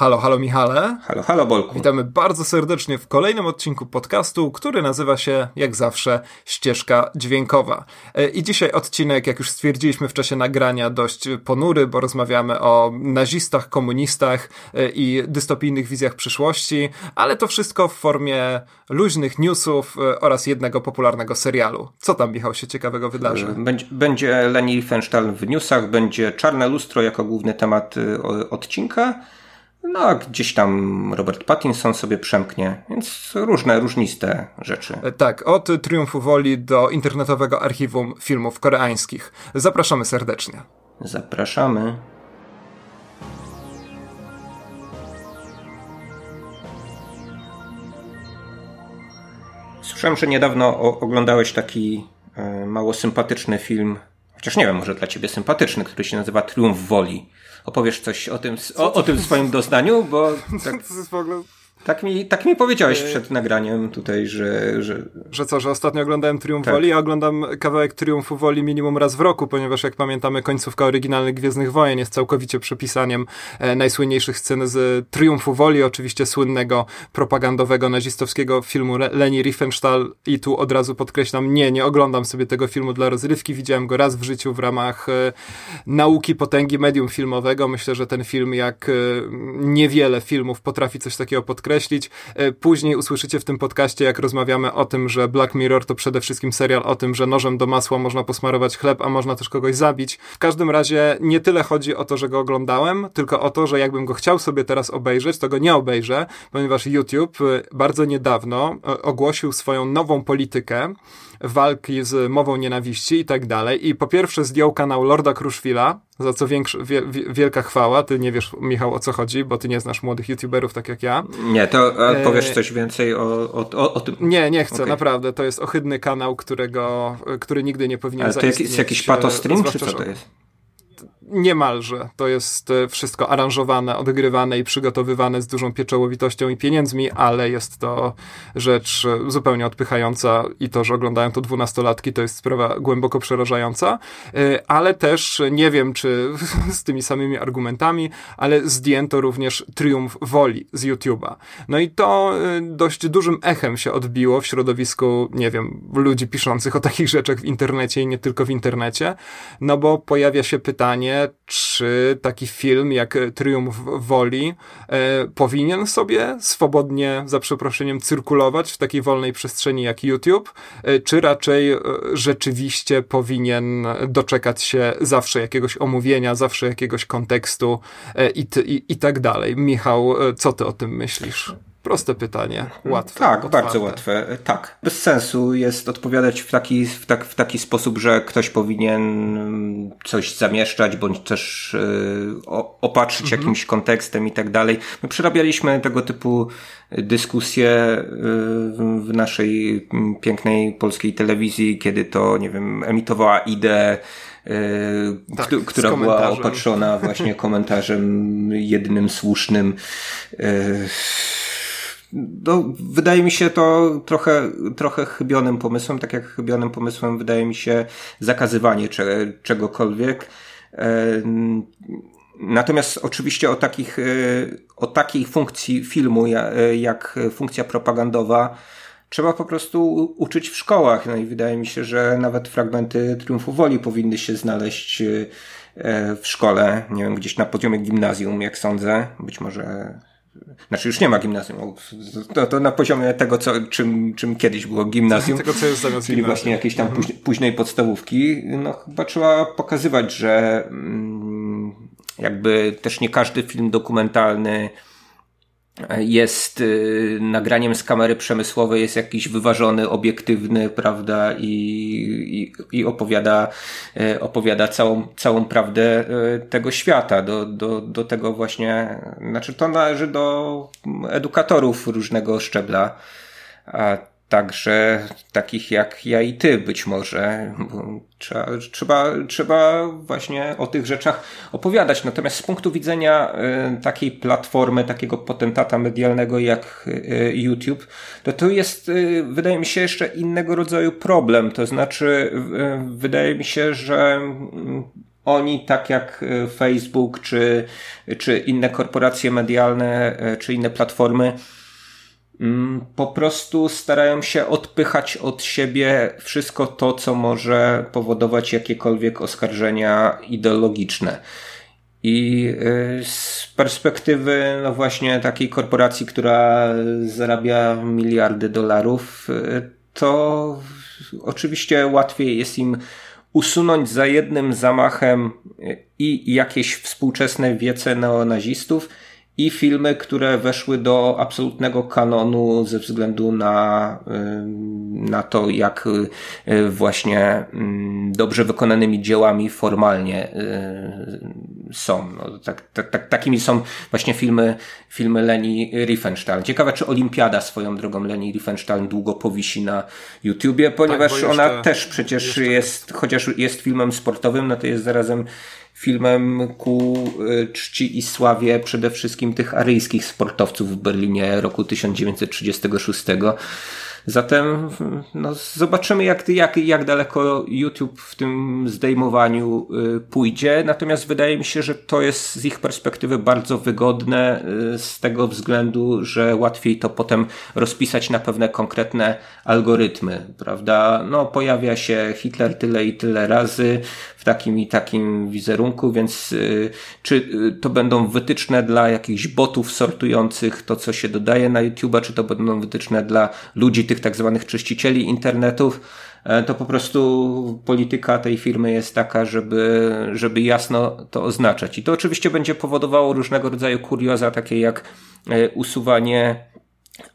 Halo, halo Michale. Halo, halo Bolku. Witamy bardzo serdecznie w kolejnym odcinku podcastu, który nazywa się, jak zawsze, Ścieżka Dźwiękowa. E, I dzisiaj odcinek, jak już stwierdziliśmy w czasie nagrania, dość ponury, bo rozmawiamy o nazistach, komunistach e, i dystopijnych wizjach przyszłości, ale to wszystko w formie luźnych newsów e, oraz jednego popularnego serialu. Co tam, Michał, się ciekawego wydarzy? Będzie, będzie Leni Riefenstahl w newsach, będzie Czarne Lustro jako główny temat odcinka, no, a gdzieś tam Robert Pattinson sobie przemknie, więc różne, różniste rzeczy. E, tak, od Triumfu Woli do internetowego archiwum filmów koreańskich. Zapraszamy serdecznie. Zapraszamy. Słyszałem, że niedawno oglądałeś taki e, mało sympatyczny film, chociaż nie wiem, może dla ciebie sympatyczny, który się nazywa Triumf Woli opowiesz coś o tym, o, o tym swoim doznaniu, bo tak, tak mi, tak mi powiedziałeś przed nagraniem tutaj, że, że... Że co, że ostatnio oglądałem Triumf tak. Woli, ja oglądam kawałek Triumfu Woli minimum raz w roku, ponieważ jak pamiętamy końcówka oryginalnych Gwiezdnych Wojen jest całkowicie przepisaniem e, najsłynniejszych scen z Triumfu Woli, oczywiście słynnego propagandowego nazistowskiego filmu Leni Riefenstahl i tu od razu podkreślam, nie, nie oglądam sobie tego filmu dla rozrywki, widziałem go raz w życiu w ramach e, nauki potęgi medium filmowego. Myślę, że ten film jak e, niewiele filmów potrafi coś takiego podkreślić podkreślić. E, później usłyszycie w tym podcaście, jak rozmawiamy o tym, że Black Mirror to przede wszystkim serial o tym, że nożem do masła można posmarować chleb, a można też kogoś zabić. W każdym razie nie tyle chodzi o to, że go oglądałem, tylko o to, że jakbym go chciał sobie teraz obejrzeć, to go nie obejrzę, ponieważ YouTube e, bardzo niedawno e, ogłosił swoją nową politykę, walki z mową nienawiści i tak dalej. I po pierwsze zdjął kanał Lorda Kruszwila, za co większy, wie, wielka chwała. Ty nie wiesz, Michał, o co chodzi, bo ty nie znasz młodych youtuberów tak jak ja. Nie, to powiesz e... coś więcej o, o, o, o, tym? Nie, nie chcę, okay. naprawdę. To jest ohydny kanał, którego, który nigdy nie powinien Ale to jest jakiś patostream, czy co to jest? Niemalże. To jest e, wszystko aranżowane, odgrywane i przygotowywane z dużą pieczołowitością i pieniędzmi, ale jest to rzecz e, zupełnie odpychająca i to, że oglądają to dwunastolatki, to jest sprawa głęboko przerażająca, e, ale też nie wiem, czy z tymi samymi argumentami, ale zdjęto również triumf woli z YouTube'a. No i to dość dużym echem się odbiło w środowisku, nie wiem, ludzi piszących o takich rzeczach w internecie i nie tylko w internecie, no bo pojawia się pytanie, czy taki film jak Triumf Woli e, powinien sobie swobodnie, za przeproszeniem, cyrkulować w takiej wolnej przestrzeni jak YouTube, e, czy raczej e, rzeczywiście powinien doczekać się zawsze jakiegoś omówienia, zawsze jakiegoś kontekstu i, i, i tak dalej. Michał, co ty o tym myślisz? Proste pytanie, łatwe. Tak, otwarte. bardzo łatwe. Tak. Bez sensu jest odpowiadać w taki, w, tak, w taki sposób, że ktoś powinien coś zamieszczać, bądź też yy, opatrzyć mhm. jakimś kontekstem i tak dalej. My przerabialiśmy tego typu dyskusje yy, w naszej pięknej polskiej telewizji, kiedy to, nie wiem, emitowała ideę Yy, tak, która była opatrzona właśnie komentarzem jednym słusznym. Yy, no, wydaje mi się to trochę, trochę chybionym pomysłem, tak jak chybionym pomysłem wydaje mi się zakazywanie cze, czegokolwiek. E, natomiast oczywiście o takich, e, o takiej funkcji filmu e, jak funkcja propagandowa trzeba po prostu uczyć w szkołach. No i wydaje mi się, że nawet fragmenty Triumfu Woli powinny się znaleźć w szkole, nie wiem, gdzieś na poziomie gimnazjum, jak sądzę. Być może znaczy już nie ma gimnazjum. To, to na poziomie tego, co, czym, czym kiedyś było gimnazjum. Tego, co jest zamiast Czyli właśnie jakiejś tam mhm. późnej podstawówki. No chyba trzeba pokazywać, że mm, jakby też nie każdy film dokumentalny jest y, nagraniem z kamery przemysłowej, jest jakiś wyważony, obiektywny, prawda, i, i, i opowiada, y, opowiada całą, całą prawdę y, tego świata. Do, do, do tego właśnie, znaczy to należy do edukatorów różnego szczebla. A także takich jak ja i ty być może. Trzeba, trzeba, trzeba właśnie o tych rzeczach opowiadać. Natomiast z punktu widzenia y, takiej platformy, takiego potentata medialnego jak y, YouTube, to to jest, y, wydaje mi się, jeszcze innego rodzaju problem. To znaczy, wydaje mi się, że mm, oni, tak jak Facebook, czy, czy inne korporacje medialne, czy inne platformy, po prostu starają się odpychać od siebie wszystko to, co może powodować jakiekolwiek oskarżenia ideologiczne. I y, z perspektywy, no właśnie takiej korporacji, która zarabia miliardy dolarów, y, to oczywiście łatwiej jest im usunąć za jednym zamachem i jakieś współczesne wiece neonazistów, i filmy, które weszły do absolutnego kanonu ze względu na, na to, jak y, właśnie dobrze wykonanymi dziełami formalnie y, są. No, tak, tak, tak, takimi są właśnie filmy, filmy Leni Riefenstahl. Ciekawe, czy Olimpiada swoją drogą Leni Riefenstahl długo powisi na YouTubie, ponieważ tak, jeszcze, ona też przecież jest, chociaż jest filmem sportowym, no to jest zarazem filmem ku y, czci i sławie przede wszystkim tych aryjskich sportowców w Berlinie roku 1936. Zatem no, zobaczymy, jak, jak, jak daleko YouTube w tym zdejmowaniu y, pójdzie. Natomiast wydaje mi się, że to jest z ich perspektywy bardzo wygodne y, z tego względu, że łatwiej to potem rozpisać na pewne konkretne algorytmy, prawda? No, pojawia się Hitler tyle i tyle razy w takim i takim wizerunku, więc y, czy to będą wytyczne dla jakichś botów sortujących to, co się dodaje na YouTube'a, czy to będą wytyczne dla ludzi, tych tak zwanych czyścicieli internetów, e, to po prostu polityka tej firmy jest taka, żeby, żeby jasno to oznaczać. I to oczywiście będzie powodowało różnego rodzaju kurioza, takie jak e, usuwanie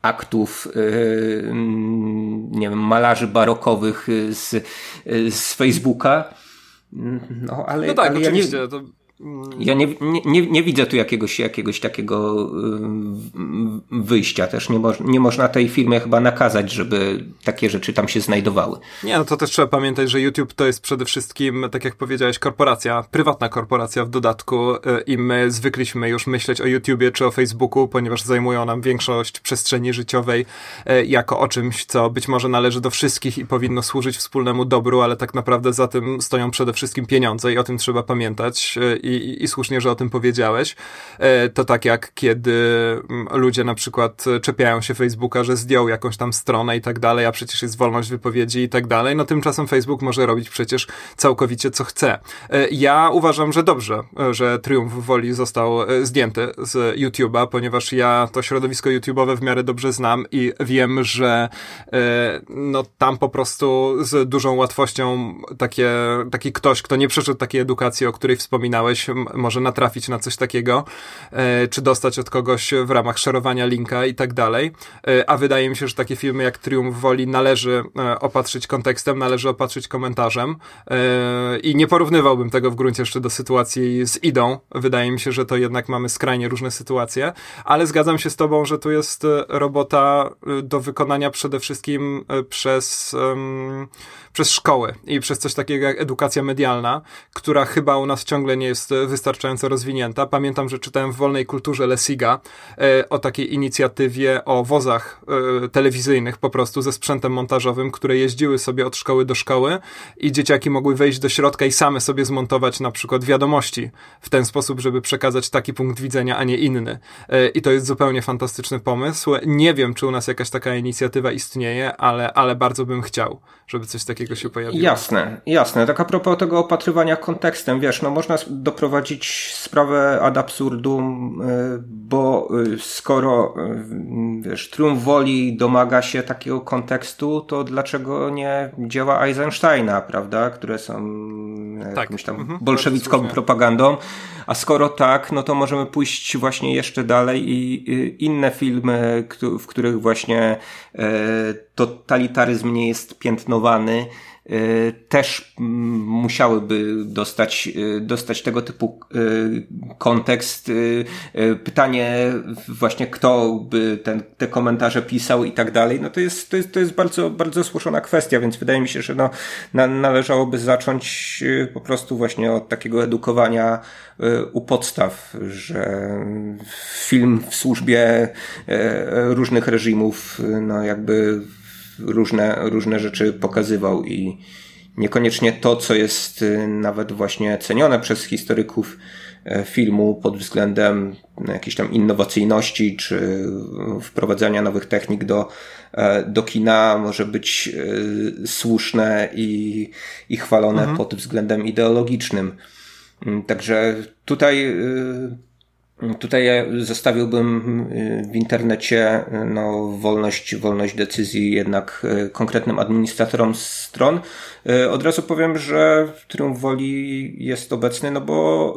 aktów, e, nie wiem, malarzy barokowych z, z Facebooka. No, ale, no tak, ale oczywiście. Ja nie... to ja nie, nie, nie widzę tu jakiegoś, jakiegoś takiego y, wyjścia też. Nie, mo nie można tej firmie chyba nakazać, żeby takie rzeczy tam się znajdowały. Nie, no to też trzeba pamiętać, że YouTube to jest przede wszystkim, tak jak powiedziałeś, korporacja, prywatna korporacja w dodatku y, i my zwykliśmy już myśleć o YouTubie czy o Facebooku, ponieważ zajmują nam większość przestrzeni życiowej y, jako o czymś, co być może należy do wszystkich i powinno służyć wspólnemu dobru, ale tak naprawdę za tym stoją przede wszystkim pieniądze i o tym trzeba pamiętać i, i słusznie, że o tym powiedziałeś. E, to tak jak kiedy mm, ludzie na przykład czepiają się Facebooka, że zdjął jakąś tam stronę i tak dalej, a przecież jest wolność wypowiedzi i tak dalej, no tymczasem Facebook może robić przecież całkowicie co chce. E, ja uważam, że dobrze, że Triumf Woli został e, zdjęty z YouTube'a, ponieważ ja to środowisko YouTube'owe w miarę dobrze znam i wiem, że no tam po prostu z dużą łatwością takie, taki ktoś, kto nie przeszedł takiej edukacji, o której wspominałeś, może natrafić na coś takiego, e, czy dostać od kogoś w ramach szerowania linka i tak dalej. E, a wydaje mi się, że takie filmy jak Triumf Woli należy e, opatrzyć kontekstem, należy opatrzyć komentarzem i nie porównywałbym tego w gruncie jeszcze do sytuacji z Idą. Wydaje mi się, że to jednak mamy skrajnie różne sytuacje, ale zgadzam się z tobą, że tu jest robota do wykonania przede wszystkim przez um, przez szkoły i przez coś takiego jak edukacja medialna, która chyba u nas ciągle nie jest wystarczająco rozwinięta. Pamiętam, że czytałem w Wolnej Kulturze Lesiga e, o takiej inicjatywie o wozach e, telewizyjnych po prostu ze sprzętem montażowym, które jeździły sobie od szkoły do szkoły i dzieciaki mogły wejść do środka i same sobie zmontować na przykład wiadomości w ten sposób, żeby przekazać taki punkt widzenia, a nie inny. E, I to jest zupełnie fantastyczny pomysł. Nie wiem, czy u nas jakaś taka inicjatywa istnieje, ale, ale bardzo bym chciał, żeby coś takiego takiego się pojawiło. Jasne, jasne. Tak a propos tego opatrywania kontekstem, wiesz, no można doprowadzić sprawę ad absurdum, y, bo y, skoro, y, wiesz, triumf woli domaga się takiego kontekstu, to dlaczego nie dzieła Eisensteina, prawda, które są tak. tam mhm. bolszewicką propagandą, a skoro tak, no to możemy pójść właśnie jeszcze dalej i inne filmy, w których właśnie totalitaryzm nie jest piętnowany, Y, też musiałyby dostać, y, dostać tego typu y, kontekst. Pytanie właśnie, kto by ten, te komentarze pisał i tak dalej, no to jest, to jest, to jest bardzo, bardzo złożona kwestia, więc wydaje mi się, że no, na, należałoby zacząć po prostu właśnie od takiego edukowania u podstaw, że film w służbie różnych reżimów, no jakby różne, różne rzeczy pokazywał i, niekoniecznie to, co jest y, nawet właśnie cenione przez historyków e, filmu pod względem jakiejś tam innowacyjności czy wprowadzania nowych technik do, e, do kina może być e, słuszne i, i chwalone mhm. pod względem ideologicznym. Mm, także tutaj Tutaj zostawiłbym y, w internecie y, no, wolność, wolność decyzji jednak y, konkretnym administratorom stron. Od razu powiem, że Triumf Woli jest obecny, no bo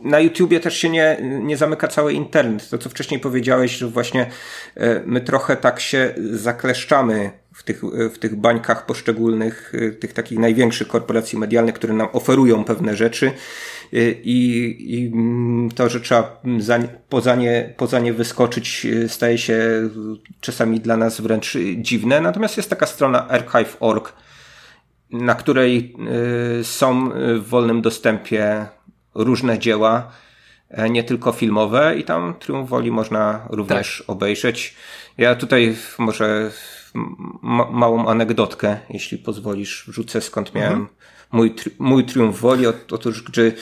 na YouTubie też się nie, nie zamyka cały internet. To, co wcześniej powiedziałeś, że właśnie my trochę tak się zakleszczamy w tych, w tych bańkach poszczególnych, tych takich największych korporacji medialnych, które nam oferują pewne rzeczy i, i mm, to, że trzeba za, poza, nie, poza nie wyskoczyć staje się czasami dla nas wręcz dziwne. Natomiast jest taka strona archive.org, na której y, są w wolnym dostępie różne dzieła, e, nie tylko filmowe i tam Triumf Woli można również tak. obejrzeć. Ja tutaj może ma małą anegdotkę, jeśli pozwolisz, wrzucę skąd miałem mhm mój, mój triumf woli. Otóż, gdy,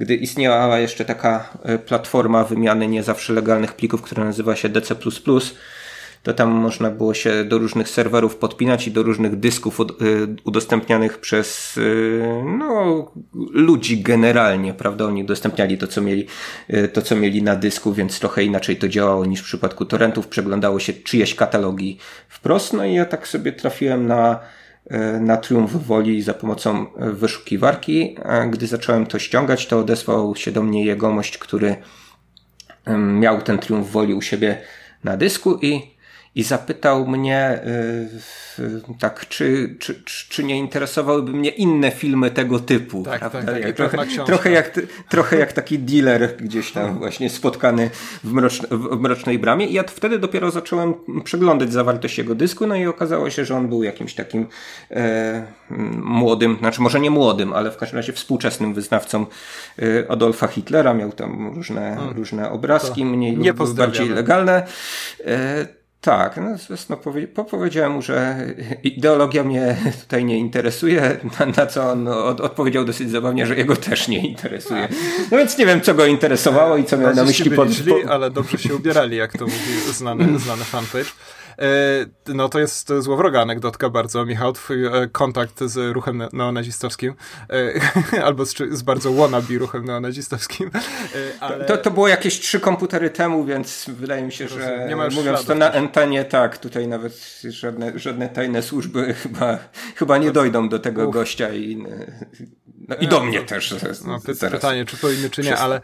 gdy istniała jeszcze taka e, platforma wymiany nie zawsze legalnych plików, która nazywa się DC, to tam można było się do różnych serwerów podpinać i do różnych dysków e, udostępnianych przez e, no, ludzi generalnie, prawda? Oni udostępniali to, co mieli, to, co mieli na dysku, więc trochę inaczej to działało niż w przypadku torrentów. Przeglądało się czyjeś katalogi wprost. No i ja tak sobie trafiłem na na triumf woli za pomocą wyszukiwarki. Gdy zacząłem to ściągać, to odesłał się do mnie jegomość, który miał ten triumf woli u siebie na dysku i i zapytał mnie yy, tak, czy, czy, czy, czy, nie interesowałyby mnie inne filmy tego typu. Tak, tak, tak trochę, trochę, jak, trochę jak taki dealer gdzieś tam właśnie spotkany w, mroczne, w mrocznej bramie. I ja wtedy dopiero zacząłem przeglądać zawartość jego dysku, no i okazało się, że on był jakimś takim e, młodym, znaczy może nie młodym, ale w każdym razie współczesnym wyznawcą e, Adolfa Hitlera. Miał tam różne, hmm. różne obrazki, mniej lub bardziej legalne. E, tak, no, no powie, powiedziałem mu, że ideologia mnie tutaj nie interesuje, na, na co on od, odpowiedział dosyć zabawnie, że jego też nie interesuje. No więc nie wiem, co go interesowało i co miał na myśli. Pod, po... ale dobrze się ubierali, jak to mówi znany, znany fanpage. E, no to jest złowroga anegdotka bardzo, Michał, twój e, kontakt z ruchem neonazistowskim, e, albo z, z bardzo wannabe ruchem neonazistowskim. Ale... To, to było jakieś trzy komputery temu, więc wydaje mi się, że nie mówiąc to na antenie, tak, tutaj nawet żadne, żadne tajne służby chyba, chyba nie dojdą do tego Uf. gościa i no i do mnie też. No, py pytanie, czy powinny, czy nie, ale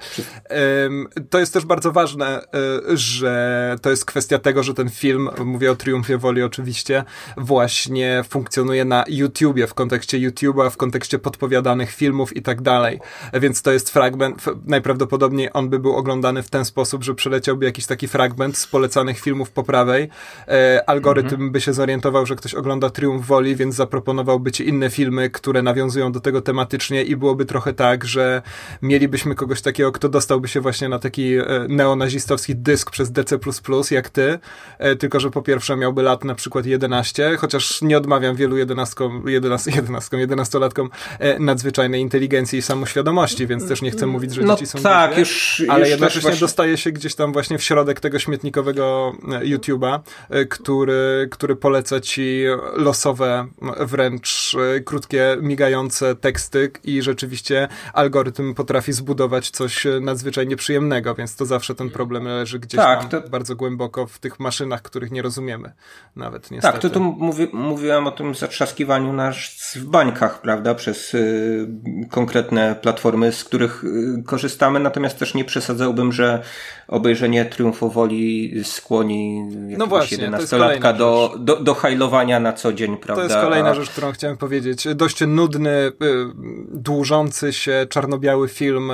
um, to jest też bardzo ważne, y, że to jest kwestia tego, że ten film, mówię o Triumfie Woli oczywiście, właśnie funkcjonuje na YouTubie, w kontekście YouTube'a, w kontekście podpowiadanych filmów i tak dalej. Więc to jest fragment, najprawdopodobniej on by był oglądany w ten sposób, że przeleciałby jakiś taki fragment z polecanych filmów po prawej. E, algorytm mhm. by się zorientował, że ktoś ogląda Triumf Woli, więc zaproponowałby ci inne filmy, które nawiązują do tego tematycznie i byłoby trochę tak, że mielibyśmy kogoś takiego, kto dostałby się właśnie na taki e, neonazistowski dysk przez DC++ jak ty, e, tylko że po pierwsze miałby lat na przykład 11, chociaż nie odmawiam wielu jedenastkom, 11, 11, 11-latkom nadzwyczajnej inteligencji i samoświadomości, więc też nie chcę mówić, że no dzieci są tak, już, ale już jednocześnie właśnie... dostaje się gdzieś tam właśnie w środek tego śmietnikowego e, YouTube'a, który, który poleca ci losowe, wręcz krótkie, migające teksty, i rzeczywiście algorytm potrafi zbudować coś nadzwyczajnie przyjemnego, więc to zawsze ten problem leży gdzieś tak, tam to... bardzo głęboko w tych maszynach, których nie rozumiemy nawet niestety. Tak, to tu mówi, mówiłem o tym zatrzaskiwaniu nas w bańkach, prawda, przez y, konkretne platformy, z których y, korzystamy, natomiast też nie przesadzałbym, że obejrzenie Triumfu Woli skłoni no właśnie, 11-latka do, do, do hajlowania na co dzień, prawda? To jest kolejna rzecz, którą chciałem powiedzieć. Dość nudny, y, dłużący się czarno-biały film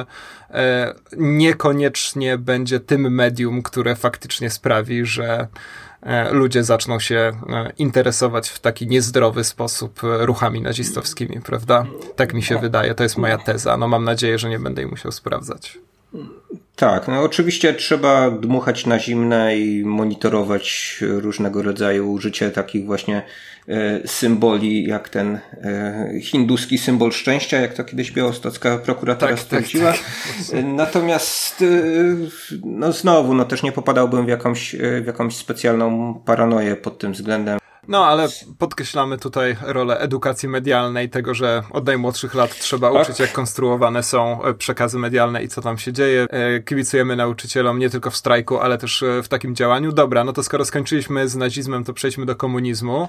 e, niekoniecznie będzie tym medium, które faktycznie sprawi, że e, ludzie zaczną się e, interesować w taki niezdrowy sposób ruchami nazistowskimi, prawda? Tak mi się wydaje, to jest moja teza. No mam nadzieję, że nie będę jej musiał sprawdzać. Tak, no oczywiście trzeba dmuchać na zimne i monitorować różnego rodzaju użycie takich właśnie e, symboli, jak ten e, hinduski symbol szczęścia, jak to kiedyś białostocka prokuratura tak, tak stwierdziła. Tak, tak. Natomiast no znowu, no też nie popadałbym w jakąś, w jakąś specjalną paranoję pod tym względem. No, ale podkreślamy tutaj rolę edukacji medialnej, tego, że od najmłodszych lat trzeba tak. uczyć, jak konstruowane są e, przekazy medialne i co tam się dzieje. E, kibicujemy nauczycielom nie tylko w strajku, ale też e, w takim działaniu. Dobra, no to skoro skończyliśmy z nazizmem, to przejdźmy do komunizmu,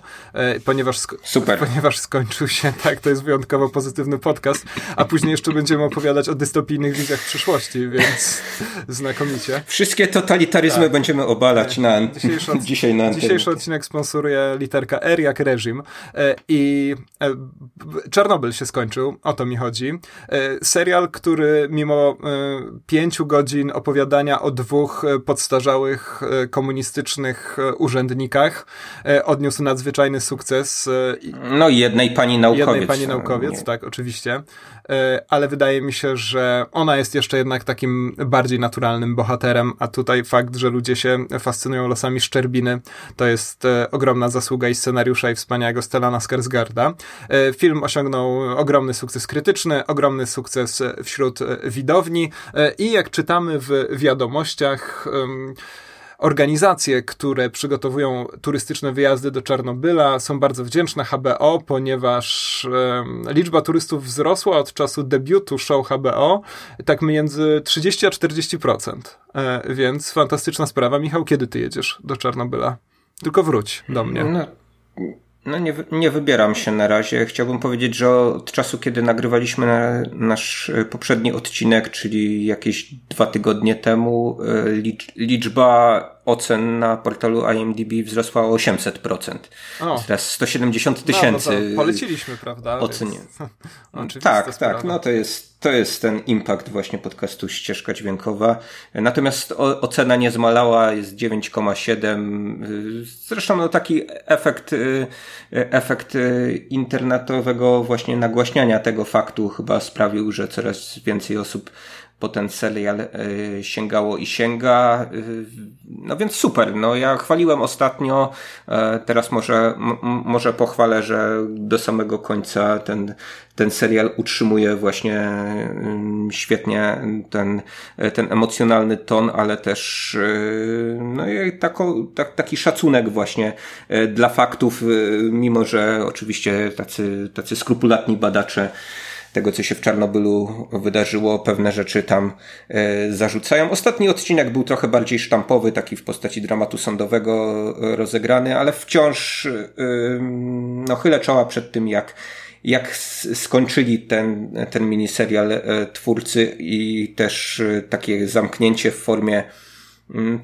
ponieważ, sko Super. ponieważ skończył się, tak, to jest wyjątkowo pozytywny podcast, a później jeszcze będziemy opowiadać o dystopijnych wizjach przyszłości, więc znakomicie. Wszystkie totalitaryzmy tak. będziemy obalać na, dzisiejszy, dzisiaj na Dzisiejszy odcinek sponsoruje literka R jak reżim e, i e, Czarnobyl się skończył, o to mi chodzi. E, serial, który mimo pięciu godzin opowiadania o dwóch podstarzałych komunistycznych urzędnikach odniósł nadzwyczajny sukces. No i jednej pani naukowiec. Jednej pani naukowiec, tak, oczywiście. Ale wydaje mi się, że ona jest jeszcze jednak takim bardziej naturalnym bohaterem, a tutaj fakt, że ludzie się fascynują losami Szczerbiny, to jest ogromna zasługa i scenariusza i wspaniałego Stellana Skarsgarda. E, film osiągnął ogromny sukces krytyczny, ogromny sukces wśród widowni e, i jak czytamy w wiadomościach, Organizacje, które przygotowują turystyczne wyjazdy do Czarnobyla, są bardzo wdzięczne HBO, ponieważ liczba turystów wzrosła od czasu debiutu show HBO tak między 30 a 40%. E, więc fantastyczna sprawa. Michał, kiedy ty jedziesz do Czarnobyla? Tylko wróć do mnie. No, no nie, nie wybieram się na razie. Chciałbym powiedzieć, że od czasu, kiedy nagrywaliśmy na, nasz poprzedni odcinek, czyli jakieś dwa tygodnie temu, e, liczba ocen na portalu IMDb wzrosła o 800%. O. Teraz 170 no, tysięcy. No, poleciliśmy, prawda? Ocenie. tak, tak. No to jest, to jest ten impact właśnie podcastu Ścieżka Dźwiękowa. Natomiast o, ocena nie zmalała, jest 9,7. Zresztą no taki efekt, y, efekt y, internetowego właśnie nagłaśniania tego faktu chyba sprawił, że coraz więcej osób po ten serial e, sięgało i sięga. E, no więc super. No ja chwaliłem ostatnio, e, teraz może, może pochwalę, że do samego końca ten, ten serial utrzymuje właśnie mm, świetnie ten, ten emocjonalny ton, ale też no i tako, tak, taki szacunek właśnie dla faktów, mimo że oczywiście tacy, tacy skrupulatni badacze tego, co się w Czarnobylu wydarzyło, pewne rzeczy tam e, zarzucają. Ostatni odcinek był trochę bardziej sztampowy, taki w postaci dramatu sądowego e, rozegrany, ale wciąż e, no, chylę czoła przed tym, jak jak skończyli ten, ten miniserial twórcy i też takie zamknięcie w formie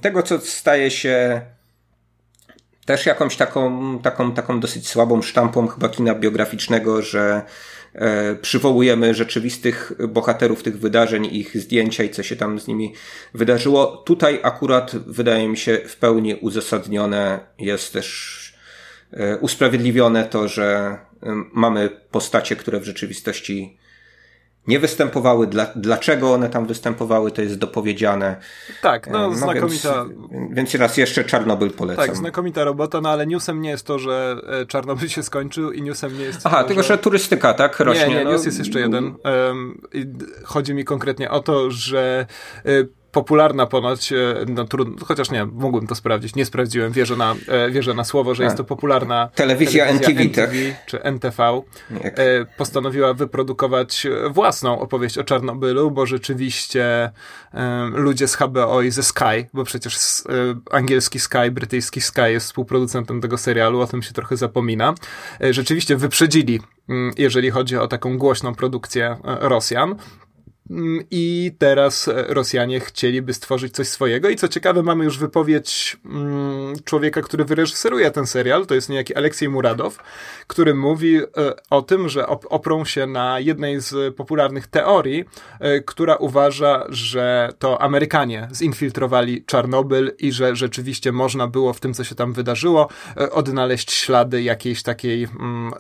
tego, co staje się też jakąś taką, taką, taką dosyć słabą sztampą chyba kina biograficznego, że przywołujemy rzeczywistych bohaterów tych wydarzeń, ich zdjęcia i co się tam z nimi wydarzyło. Tutaj akurat wydaje mi się w pełni uzasadnione jest też e, usprawiedliwione to, że mamy postacie, które w rzeczywistości nie występowały, dla, dlaczego one tam występowały, to jest dopowiedziane. Tak, no, no znakomita. Więc, więc raz jeszcze Czarnobyl polecam. Tak, znakomita robota, no ale newsem nie jest to, że e, Czarnobyl się skończył i newsem nie jest Aha, to, tylko że... że turystyka, tak? Rośnie. Nie, nie, no. news jest jeszcze jeden. Um, chodzi mi konkretnie o to, że e, popularna ponoć, e, no, trudno, chociaż nie, mógłbym to sprawdzić, nie sprawdziłem, wierzę na, e, wierzę na słowo, że jest to popularna telewizja, telewizja NTV, tak? czy NTV, Jak? E, postanowiła wyprodukować własną opowieść o Czarnobylu, bo rzeczywiście ludzie z HBO i ze Sky, bo przecież angielski Sky, brytyjski Sky jest współproducentem tego serialu, o tym się trochę zapomina, rzeczywiście wyprzedzili, mm, jeżeli chodzi o taką głośną produkcję Rosjan. Mm, I teraz e, Rosjanie chcieliby stworzyć coś swojego. I co ciekawe, mamy już wypowiedź mm, człowieka, który wyreżyseruje ten serial. To jest niejaki Aleksiej Muradow, który mówi e, o tym, że oprą się na jednej z popularnych teorii, e, która uważa, że to Amerykanie zinfiltrowali Czarnobyl i że rzeczywiście można było w tym, co się tam wydarzyło, odnaleźć ślady jakiejś takiej mm,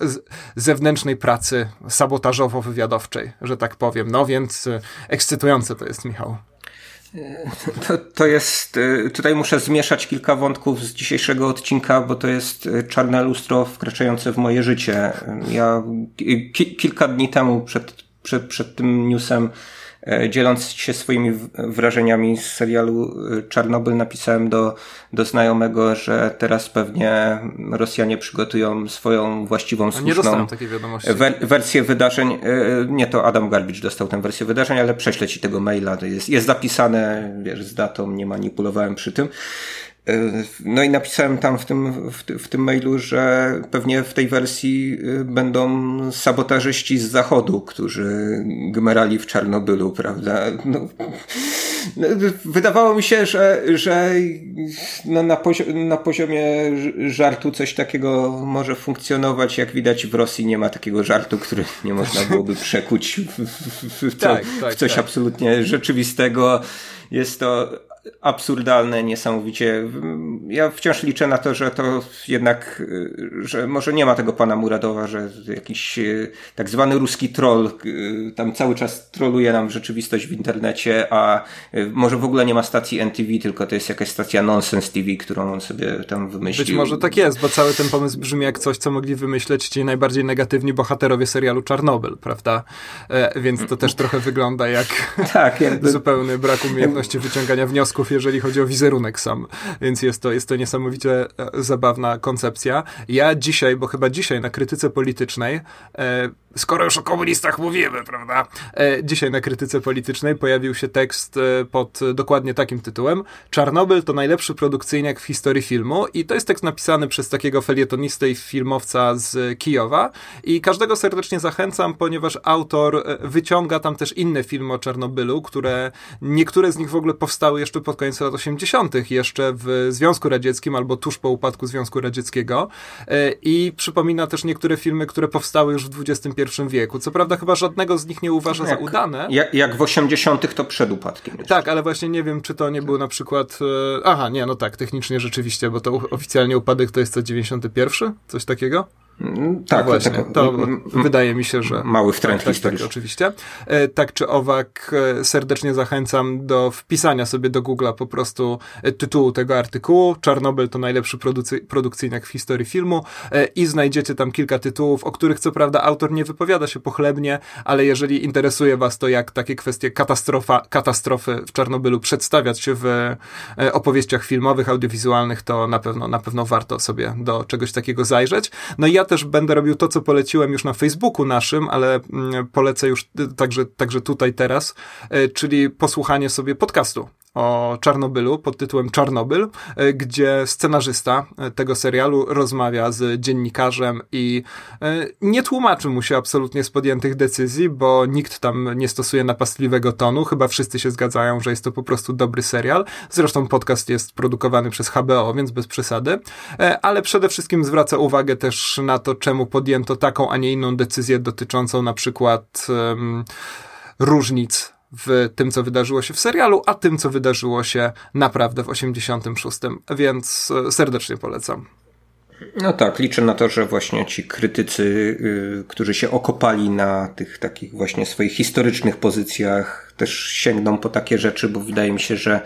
zewnętrznej pracy sabotażowo-wywiadowczej, że tak powiem. No więc ekscytujące to jest, Michał. To, to jest, y, tutaj muszę zmieszać kilka wątków z dzisiejszego odcinka, bo to jest y, czarne lustro wkraczające w moje życie. Ja ki kilka dni temu przed, przed, przed tym newsem E, dzieląc się swoimi wrażeniami z serialu e, Czarnobyl, napisałem do, do znajomego, że teraz pewnie Rosjanie przygotują swoją właściwą, słuszną wer wersję wydarzeń. E, nie, to Adam Garbicz dostał tę wersję wydarzeń, ale prześlę ci tego maila. Jest, jest zapisane, wiesz, z datą, nie manipulowałem przy tym. E, no i napisałem tam w tym, w, w, tym mailu, że pewnie w tej wersji e, będą sabotażyści z zachodu, którzy gmerali w Czarnobylu, prawda? No, no, wydawało mi się, że, że no na, na poziomie żartu coś takiego może funkcjonować. Jak widać w Rosji nie ma takiego żartu, który nie można byłoby przekuć w, w, w, co, tak, tak, w coś tak. absolutnie rzeczywistego. Jest to absurdalne niesamowicie. Ja wciąż liczę na to, że to jednak, że może nie ma tego pana Muradowa, że jakiś e, tak zwany ruski troll e, tam cały czas troluje nam rzeczywistość w internecie, a może w ogóle nie ma stacji NTV, tylko to jest jakaś stacja Nonsense TV, którą on sobie tam wymyślił. Być może tak jest, bo cały ten pomysł brzmi jak coś, co mogli wymyśleć ci najbardziej negatywni bohaterowie serialu Czarnobyl, prawda? E, więc to też trochę wygląda jak tak, jakby... zupełny brak umiejętności wyciągania wniosków wniosków, jeżeli chodzi o wizerunek sam. Więc jest to, jest to niesamowicie e, zabawna koncepcja. Ja dzisiaj, bo chyba dzisiaj na krytyce politycznej, e, skoro już o komunistach mówimy, prawda? E, dzisiaj na krytyce politycznej pojawił się tekst e, pod dokładnie takim tytułem Czarnobyl to najlepszy produkcyjniak w historii filmu i to jest tekst napisany przez takiego felietonistę i filmowca z Kijowa i każdego serdecznie zachęcam, ponieważ autor e, wyciąga tam też inne filmy o Czarnobylu, które niektóre z nich w ogóle powstały jeszcze pod koniec lat 80., jeszcze w Związku Radzieckim albo tuż po upadku Związku Radzieckiego i przypomina też niektóre filmy, które powstały już w XXI wieku. Co prawda chyba żadnego z nich nie uważa jak, za udane. Jak, jak w 80 to przed upadkiem. Jeszcze. Tak, ale właśnie nie wiem, czy to nie był na przykład... E, aha, nie, no tak, technicznie rzeczywiście, bo to oficjalnie upadek to jest co 91? Coś takiego? Tak, no właśnie, to wydaje mi się, że... Mały wtręt tak, tak, tak, oczywiście. E, tak czy owak, e, serdecznie zachęcam do wpisania sobie do Google'a po prostu e, tytułu tego artykułu. Czarnobyl to najlepszy producy- produkcyjnik w historii filmu i znajdziecie tam kilka tytułów, o których co prawda autor nie wypowiada się pochlebnie, ale jeżeli interesuje was to, jak takie kwestie katastrofa, katastrofy w Czarnobylu przedstawiać się w opowieściach filmowych, audiowizualnych, to na pewno, na pewno warto sobie do czegoś takiego zajrzeć. No i ja też będę robił to, co poleciłem już na Facebooku naszym, ale mm, polecę już y, także, także tutaj teraz, y, czyli posłuchanie sobie podcastu o Czarnobylu pod tytułem Czarnobyl, e, gdzie scenarzysta e, tego serialu rozmawia z dziennikarzem i e, nie tłumaczy mu się absolutnie z podjętych decyzji, bo nikt tam nie stosuje napastliwego tonu. Chyba wszyscy się zgadzają, że jest to po prostu dobry serial. Zresztą podcast jest produkowany przez HBO, więc bez przesady. Ale przede wszystkim zwraca uwagę też na to, czemu podjęto taką, a nie inną decyzję dotyczącą na przykład um, różnic w tym, co wydarzyło się w serialu, a tym, co wydarzyło się naprawdę w 86. Więc e, serdecznie polecam. No tak, liczę na to, że właśnie ci krytycy, yy, którzy się okopali na tych takich właśnie swoich historycznych pozycjach, też sięgną po takie rzeczy, bo wydaje mi się, że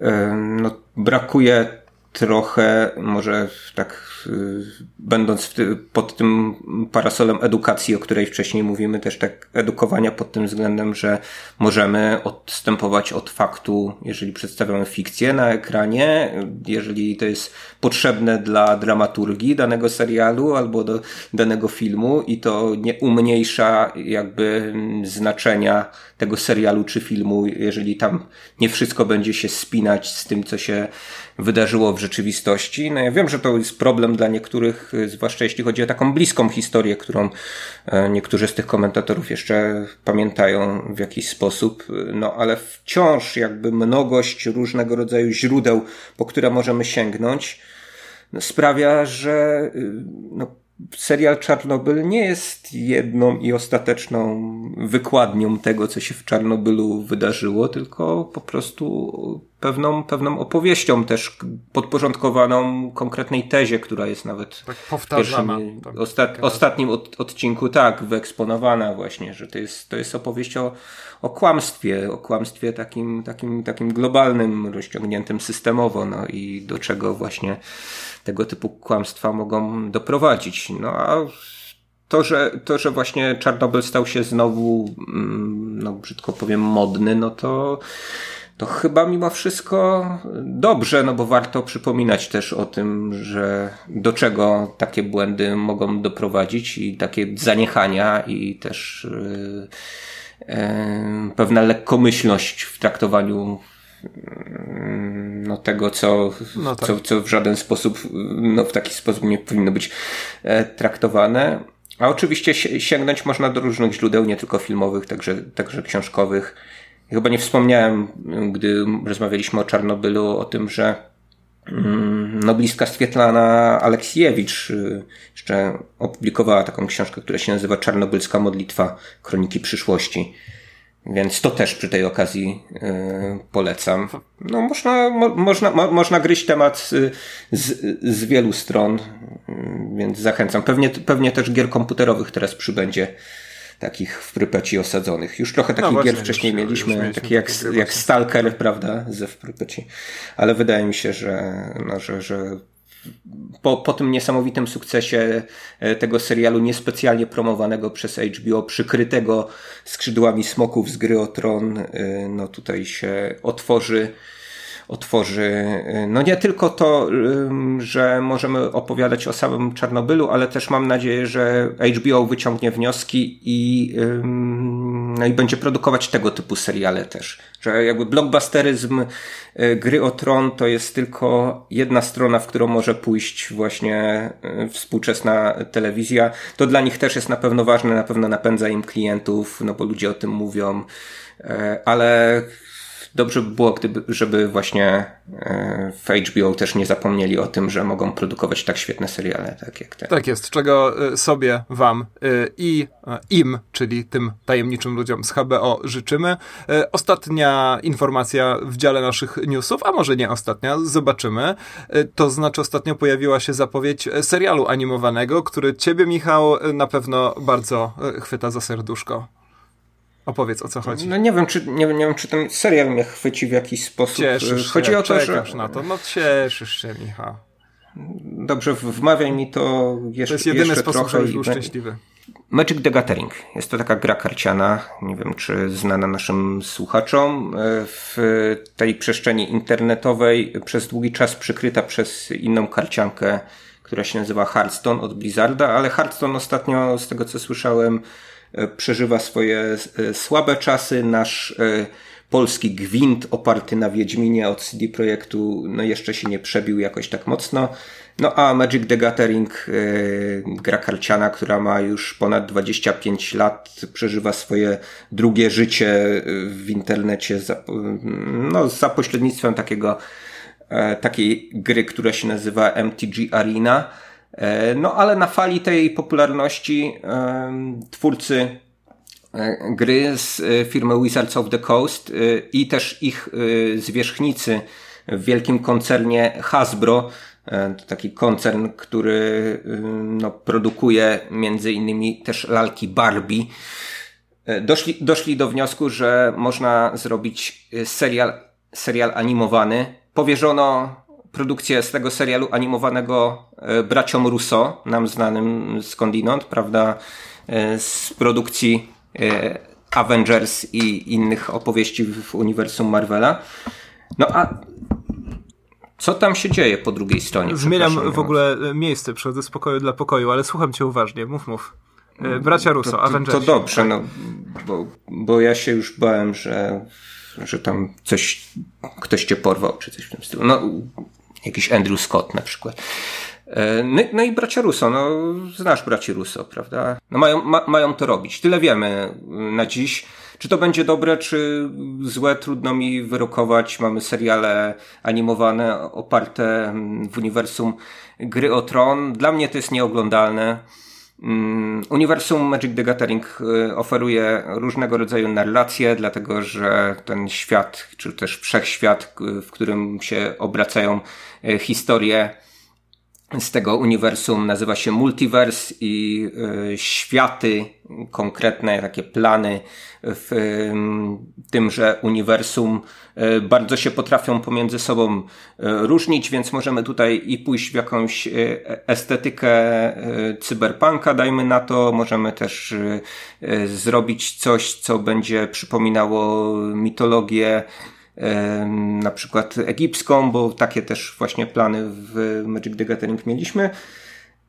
yy, no, brakuje trochę, może tak y, będąc pod tym parasolem edukacji, o której wcześniej mówimy, też tak edukowania pod tym względem, że możemy odstępować od faktu, jeżeli przedstawiamy fikcję na ekranie, jeżeli to jest potrzebne dla dramaturgii danego serialu albo do danego filmu i to nie umniejsza jakby znaczenia tego serialu czy filmu, jeżeli tam nie wszystko będzie się spinać z tym, co się wydarzyło w rzeczywistości. No ja wiem, że to jest problem dla niektórych, zwłaszcza jeśli chodzi o taką bliską historię, którą e, niektórzy z tych komentatorów jeszcze pamiętają w jakiś sposób, no ale wciąż jakby mnogość różnego rodzaju źródeł, po które możemy sięgnąć, no, sprawia, że y, no, serial Czarnobyl nie jest jedną i ostateczną wykładnią tego, co się w Czarnobylu wydarzyło, tylko po prostu pewną, pewną opowieścią też podporządkowaną konkretnej tezie, która jest nawet tak w pierwszym, tak, osta ostatnim od, odcinku tak wyeksponowana właśnie, że to jest, to jest opowieść o, o kłamstwie, o kłamstwie takim, takim, takim globalnym, rozciągniętym systemowo, no i do czego właśnie tego typu kłamstwa mogą doprowadzić. No a to, że, to, że właśnie Czarnobyl stał się znowu, mm, no brzydko powiem, modny, no to, to chyba mimo wszystko dobrze, no bo warto przypominać też o tym, że do czego takie błędy mogą doprowadzić i takie zaniechania i też yy, pewna lekkomyślność w traktowaniu no, tego, co, no tak. co, co w żaden sposób, no, w taki sposób nie powinno być e, traktowane. A oczywiście sięgnąć można do różnych źródeł, nie tylko filmowych, także, także książkowych. Chyba nie wspomniałem, gdy rozmawialiśmy o Czarnobylu, o tym, że mm, noblistka Swietlana Aleksiejewicz y, jeszcze opublikowała taką książkę, która się nazywa Czarnobylska modlitwa Kroniki przyszłości. Więc to też przy tej okazji yy, polecam. No, można, mo, można, mo, można gryźć temat z, z, z wielu stron, yy, więc zachęcam. Pewnie, pewnie też gier komputerowych teraz przybędzie takich w Prypeci osadzonych. Już trochę takich no gier wcześniej już, mieliśmy, takie jak, jak Stalker, prawda, ze w Prypeci. Ale wydaje mi się, że, no, że, że po, po tym niesamowitym sukcesie e, tego serialu niespecjalnie promowanego przez HBO, przykrytego skrzydłami smoków z gry o tron, e, no tutaj się otworzy otworzy, e, no nie tylko to, że możemy opowiadać o samym Czarnobylu, ale też mam nadzieję, że HBO wyciągnie wnioski i, no i będzie produkować tego typu seriale też. Że jakby blockbusteryzm e, gry o tron to jest tylko jedna strona, w którą może pójść właśnie e, współczesna telewizja. To dla nich też jest na pewno ważne, na pewno napędza im klientów, no bo ludzie o tym mówią, ale dobrze by było, gdyby, żeby właśnie e, w HBO też nie zapomnieli o tym, że mogą produkować tak świetne seriale, tak jak te. Tak jest, czego e, sobie, wam e, i im, czyli tym tajemniczym ludziom z HBO życzymy. Ostatnia informacja w dziale naszych newsów, a może nie ostatnia, zobaczymy. To znaczy ostatnio pojawiła się zapowiedź serialu animowanego, który ciebie, Michał, na pewno bardzo chwyta za serduszko. Opowiedz o co chodzi. No nie wiem, czy, nie, nie wiem, czy ten serial mnie chwyci w jakiś sposób. Cieszysz chodzi się, o to, że. na to. No cieszysz się, Michał. Dobrze, wmawiaj mi to jeszcze. To jest jedyny jeszcze sposób, żebyś był szczęśliwy. Magic the Gathering. Jest to taka gra karciana, nie wiem czy znana naszym słuchaczom, w tej przestrzeni internetowej przez długi czas przykryta przez inną karciankę, która się nazywa Hearthstone od Blizzarda, ale Hearthstone ostatnio, z tego co słyszałem, E, przeżywa swoje e, słabe czasy. Nasz e, polski gwint oparty na Wiedźminie od CD Projektu no jeszcze się nie przebił jakoś tak mocno. No a Magic the Gathering, gra karciana, która ma już ponad 25 lat, przeżywa swoje drugie życie w internecie za, no, za pośrednictwem takiego, takiej gry, która się nazywa MTG Arena. E, no ale na fali tej popularności twórcy e, gry z e, firmy Wizards of the Coast i też ich zwierzchnicy w wielkim koncernie Hasbro, to taki koncern, który no, produkuje między innymi też lalki Barbie, doszli, doszli do wniosku, że można zrobić serial, serial animowany. Powierzono produkcję z tego serialu animowanego e, braciom Russo, nam znanym skądinąd, prawda, e, z produkcji e, Avengers i innych opowieści w uniwersum Marvela. No a co tam się dzieje po drugiej stronie? Zmieniam w ogóle miejsce, przechodzę z pokoju dla pokoju, ale słucham cię uważnie, mów, mów. Bracia Russo, to, to, Avengers. To dobrze, tak. no, bo, bo ja się już bałem, że, że tam coś, ktoś cię porwał, czy coś w tym stylu. No, jakiś Andrew Scott na przykład. E, no, no, i bracia Russo, no znasz braci Russo, prawda? No mają, ma, mają to robić. Tyle wiemy na dziś. Czy to będzie dobre, czy złe, trudno mi wyrokować. Mamy seriale animowane oparte w uniwersum Gry o Tron. Dla mnie to jest nieoglądalne. Mm, uniwersum Magic the Gathering y, oferuje różnego rodzaju narracje, dlatego że ten świat, czy też wszechświat, w którym się obracają y, historie, z tego uniwersum nazywa się Multiverse i y, światy, konkretne takie plany w y, tymże uniwersum y, bardzo się potrafią pomiędzy sobą y, różnić, więc możemy tutaj i pójść w jakąś y, estetykę y, cyberpunka, dajmy na to, możemy też zrobić coś, co będzie przypominało mitologię na przykład egipską, bo takie też właśnie plany w Magic the Gathering mieliśmy.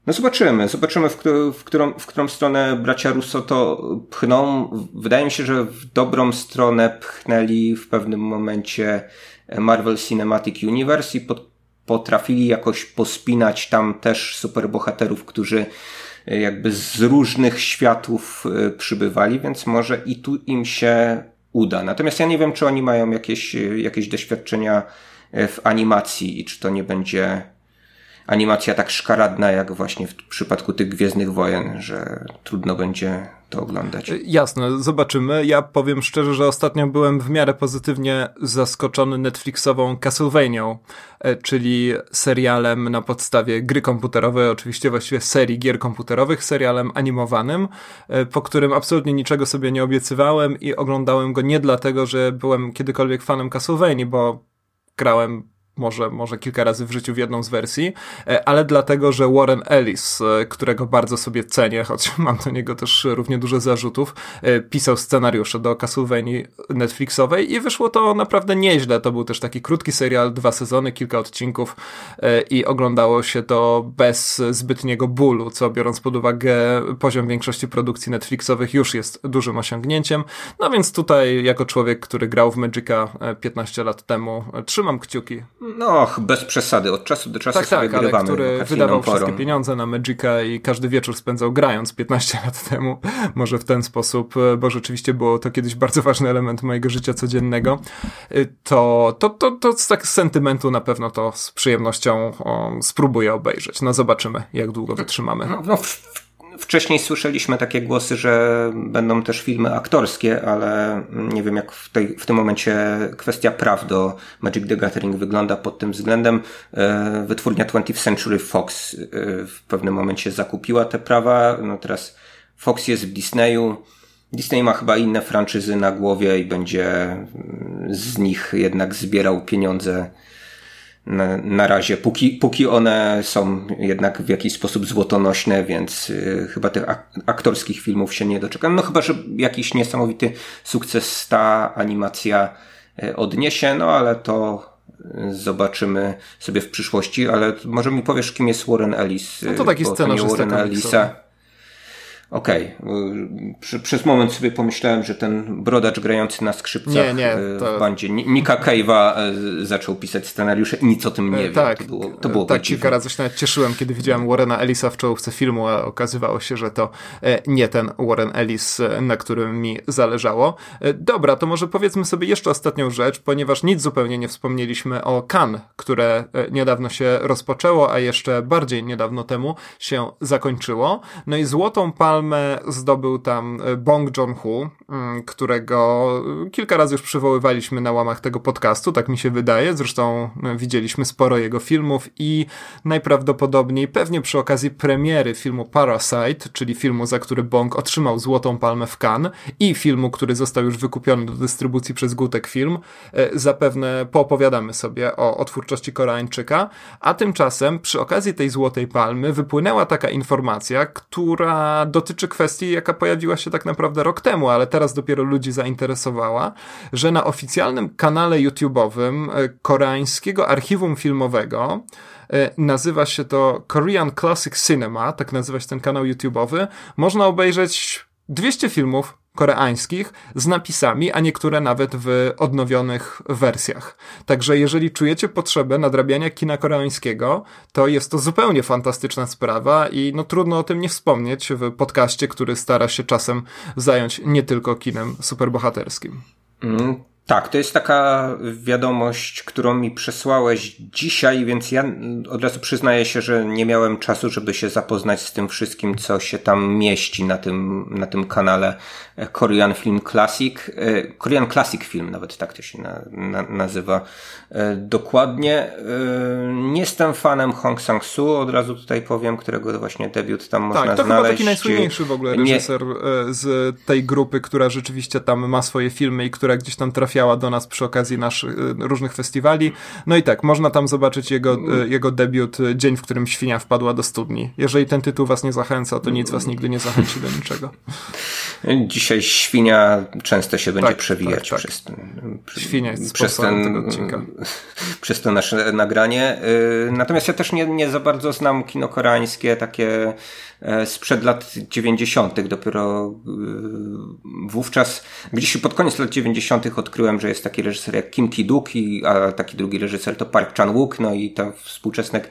No zobaczymy, zobaczymy w, w, którą, w którą stronę bracia Russo to pchną. Wydaje mi się, że w dobrą stronę pchnęli w pewnym momencie Marvel Cinematic Universe i pod, potrafili jakoś pospinać tam też superbohaterów, którzy jakby z różnych światów e, przybywali, więc może i tu im się uda. Natomiast ja nie wiem, czy oni mają jakieś, jakieś doświadczenia e, w animacji i czy to nie będzie animacja tak szkaradna, jak właśnie w przypadku tych Gwiezdnych Wojen, że trudno będzie to oglądać. E, jasne, zobaczymy. Ja powiem szczerze, że ostatnio byłem w miarę pozytywnie zaskoczony Netflixową Castlevanią, e, czyli serialem na podstawie gry komputerowej, oczywiście właściwie serii gier komputerowych, serialem animowanym, e, po którym absolutnie niczego sobie nie obiecywałem i oglądałem go nie dlatego, że byłem kiedykolwiek fanem Castlevanii, bo grałem może, może kilka razy w życiu w jedną z wersji, e, ale dlatego, że Warren Ellis, e, którego bardzo sobie cenię, choć mam do niego też równie dużo zarzutów, e, pisał scenariusze do Castlevania Netflixowej i wyszło to naprawdę nieźle. To był też taki krótki serial, dwa sezony, kilka odcinków i oglądało się to bez zbytniego bólu, co biorąc pod uwagę poziom większości produkcji Netflixowych już jest dużym osiągnięciem. No więc tutaj jako człowiek, który grał w Magica 15 lat temu, trzymam kciuki no, bez przesady. Od czasu do czasu tak, sobie tak, grywamy. który wydawał porą. wszystkie pieniądze na Magica i każdy wieczór spędzał grając 15 lat temu. Może w ten sposób, bo rzeczywiście było to kiedyś bardzo ważny element mojego życia codziennego. To, to, to, to z tak sentymentu na pewno to z przyjemnością o, spróbuję obejrzeć. No zobaczymy, jak długo wytrzymamy. No, no Wcześniej słyszeliśmy takie głosy, że będą też filmy aktorskie, ale nie wiem jak w, tej, w tym momencie kwestia praw do Magic the Gathering wygląda pod tym względem. E, wytwórnia 20th Century Fox e, w pewnym momencie zakupiła te prawa. No teraz Fox jest w Disneyu. Disney ma chyba inne franczyzy na głowie i będzie z nich jednak zbierał pieniądze na, na razie, póki, póki one są jednak w jakiś sposób złotonośne, więc y, chyba tych ak aktorskich filmów się nie doczekam. No chyba, że jakiś niesamowity sukces ta animacja y, odniesie, no ale to y, zobaczymy sobie w przyszłości, ale może mi powiesz, kim jest Warren Ellis? No to taki scenarzysta Warren Ellisa. Okej. Okay. Przez moment sobie pomyślałem, że ten brodacz grający na skrzypcach nie, nie, e, to... w bandzie Nika Cave'a e, zaczął pisać scenariusze i nic o tym nie e, wie. Tak, to było, to było tak kilka razy się nawet cieszyłem, kiedy widziałem Warrena Ellisa w czołówce filmu, a okazywało się, że to nie ten Warren Ellis, na którym mi zależało. Dobra, to może powiedzmy sobie jeszcze ostatnią rzecz, ponieważ nic zupełnie nie wspomnieliśmy o Cannes, które niedawno się rozpoczęło, a jeszcze bardziej niedawno temu się zakończyło. No i złotą palmę palmę zdobył tam e, Bong Joon-ho, mm, którego kilka razy już przywoływaliśmy na łamach tego podcastu, tak mi się wydaje. Zresztą e, widzieliśmy sporo jego filmów i najprawdopodobniej pewnie przy okazji premiery filmu Parasite, czyli filmu, za który Bong otrzymał Złotą Palmę w Cannes i filmu, który został już wykupiony do dystrybucji przez Gutek Film, e, zapewne poopowiadamy sobie o, o twórczości Koreańczyka, a tymczasem przy okazji tej Złotej Palmy wypłynęła taka informacja, która dotyczy dotyczy kwestii, jaka pojawiła się tak naprawdę rok temu, ale teraz dopiero ludzi zainteresowała, że na oficjalnym kanale YouTube'owym e, koreańskiego archiwum filmowego e, nazywa się to Korean Classic Cinema, tak nazywa się ten kanał YouTube'owy, można obejrzeć 200 filmów koreańskich z napisami, a niektóre nawet w odnowionych wersjach. Także jeżeli czujecie potrzebę nadrabiania kina koreańskiego, to jest to zupełnie fantastyczna sprawa i no trudno o tym nie wspomnieć w podcaście, który stara się czasem zająć nie tylko kinem superbohaterskim. Mm, Tak, to jest taka wiadomość, którą mi przesłałeś dzisiaj, więc ja od razu przyznaję się, że nie miałem czasu, żeby się zapoznać z tym wszystkim, co się tam mieści na tym, na tym kanale Korean Film Classic. E, Korean Classic Film, nawet tak to się na, na, nazywa e, dokładnie. E, nie jestem fanem Hong Sang-soo, od razu tutaj powiem, którego właśnie debiut tam można tak, to znaleźć. chyba taki najsłynniejszy w ogóle reżyser nie... z tej grupy, która rzeczywiście tam ma swoje filmy i która gdzieś tam trafiała do nas przy okazji naszych różnych festiwali. No i tak, można tam zobaczyć jego, jego debiut Dzień, w którym świnia wpadła do studni. Jeżeli ten tytuł was nie zachęca, to nic was nigdy nie zachęci do niczego. Dzisiaj świnia często się będzie tak, przewijać tak, tak. przez ten, świnia jest przez ten, tego odcinka. przez to nasze nagranie. Y, natomiast ja też nie, nie za bardzo znam kino koreańskie, takie sprzed lat 90. Dopiero y, wówczas, gdzieś pod koniec lat 90. odkryłem, że jest taki reżyser jak Kim Ki-duk, a taki drugi reżyser to Park Chan-wook, no i to współczesne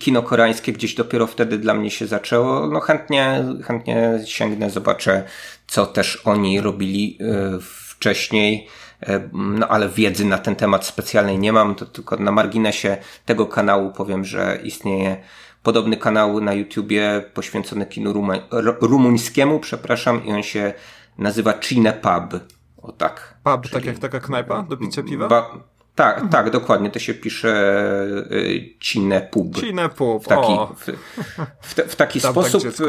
kino koreańskie gdzieś dopiero wtedy dla mnie się zaczęło. No chętnie, chętnie sięgnę, zobaczę co też oni robili e, wcześniej. E, no ale wiedzy na ten temat specjalnej nie mam, to tylko na marginesie tego kanału powiem, że istnieje podobny kanał na YouTubie poświęcony kinu rumuńskiemu, przepraszam, i on się nazywa Cine Pub. O tak. Pub, Czyli... tak jak taka knajpa do picia piwa? Ba tak, mhm. tak, dokładnie. To się pisze y, Cine Pub. Cine Pub, w taki, w, w, w, taki sposób. Tak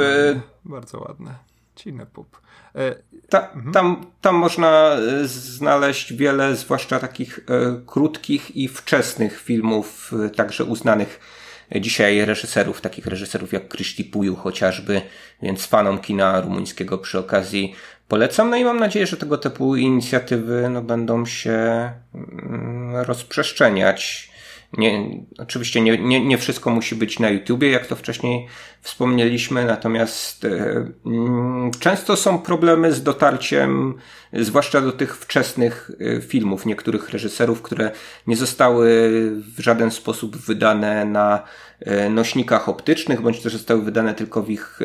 Bardzo ładne. Cine Pub. E, ta, mhm. tam, tam można e, znaleźć wiele, zwłaszcza takich e, krótkich i wczesnych filmów, także uznanych dzisiaj reżyserów, takich reżyserów jak Kryszti Puju chociażby, więc fanom kina rumuńskiego przy okazji polecam. No i mam nadzieję, że tego typu inicjatywy no, będą się mm, rozprzestrzeniać nie, oczywiście nie, nie, nie wszystko musi być na YouTubie, jak to wcześniej wspomnieliśmy, natomiast mm, często są problemy z dotarciem, zwłaszcza do tych wczesnych e, filmów niektórych reżyserów, które nie zostały w żaden sposób wydane na e, nośnikach optycznych, bądź też zostały wydane tylko w ich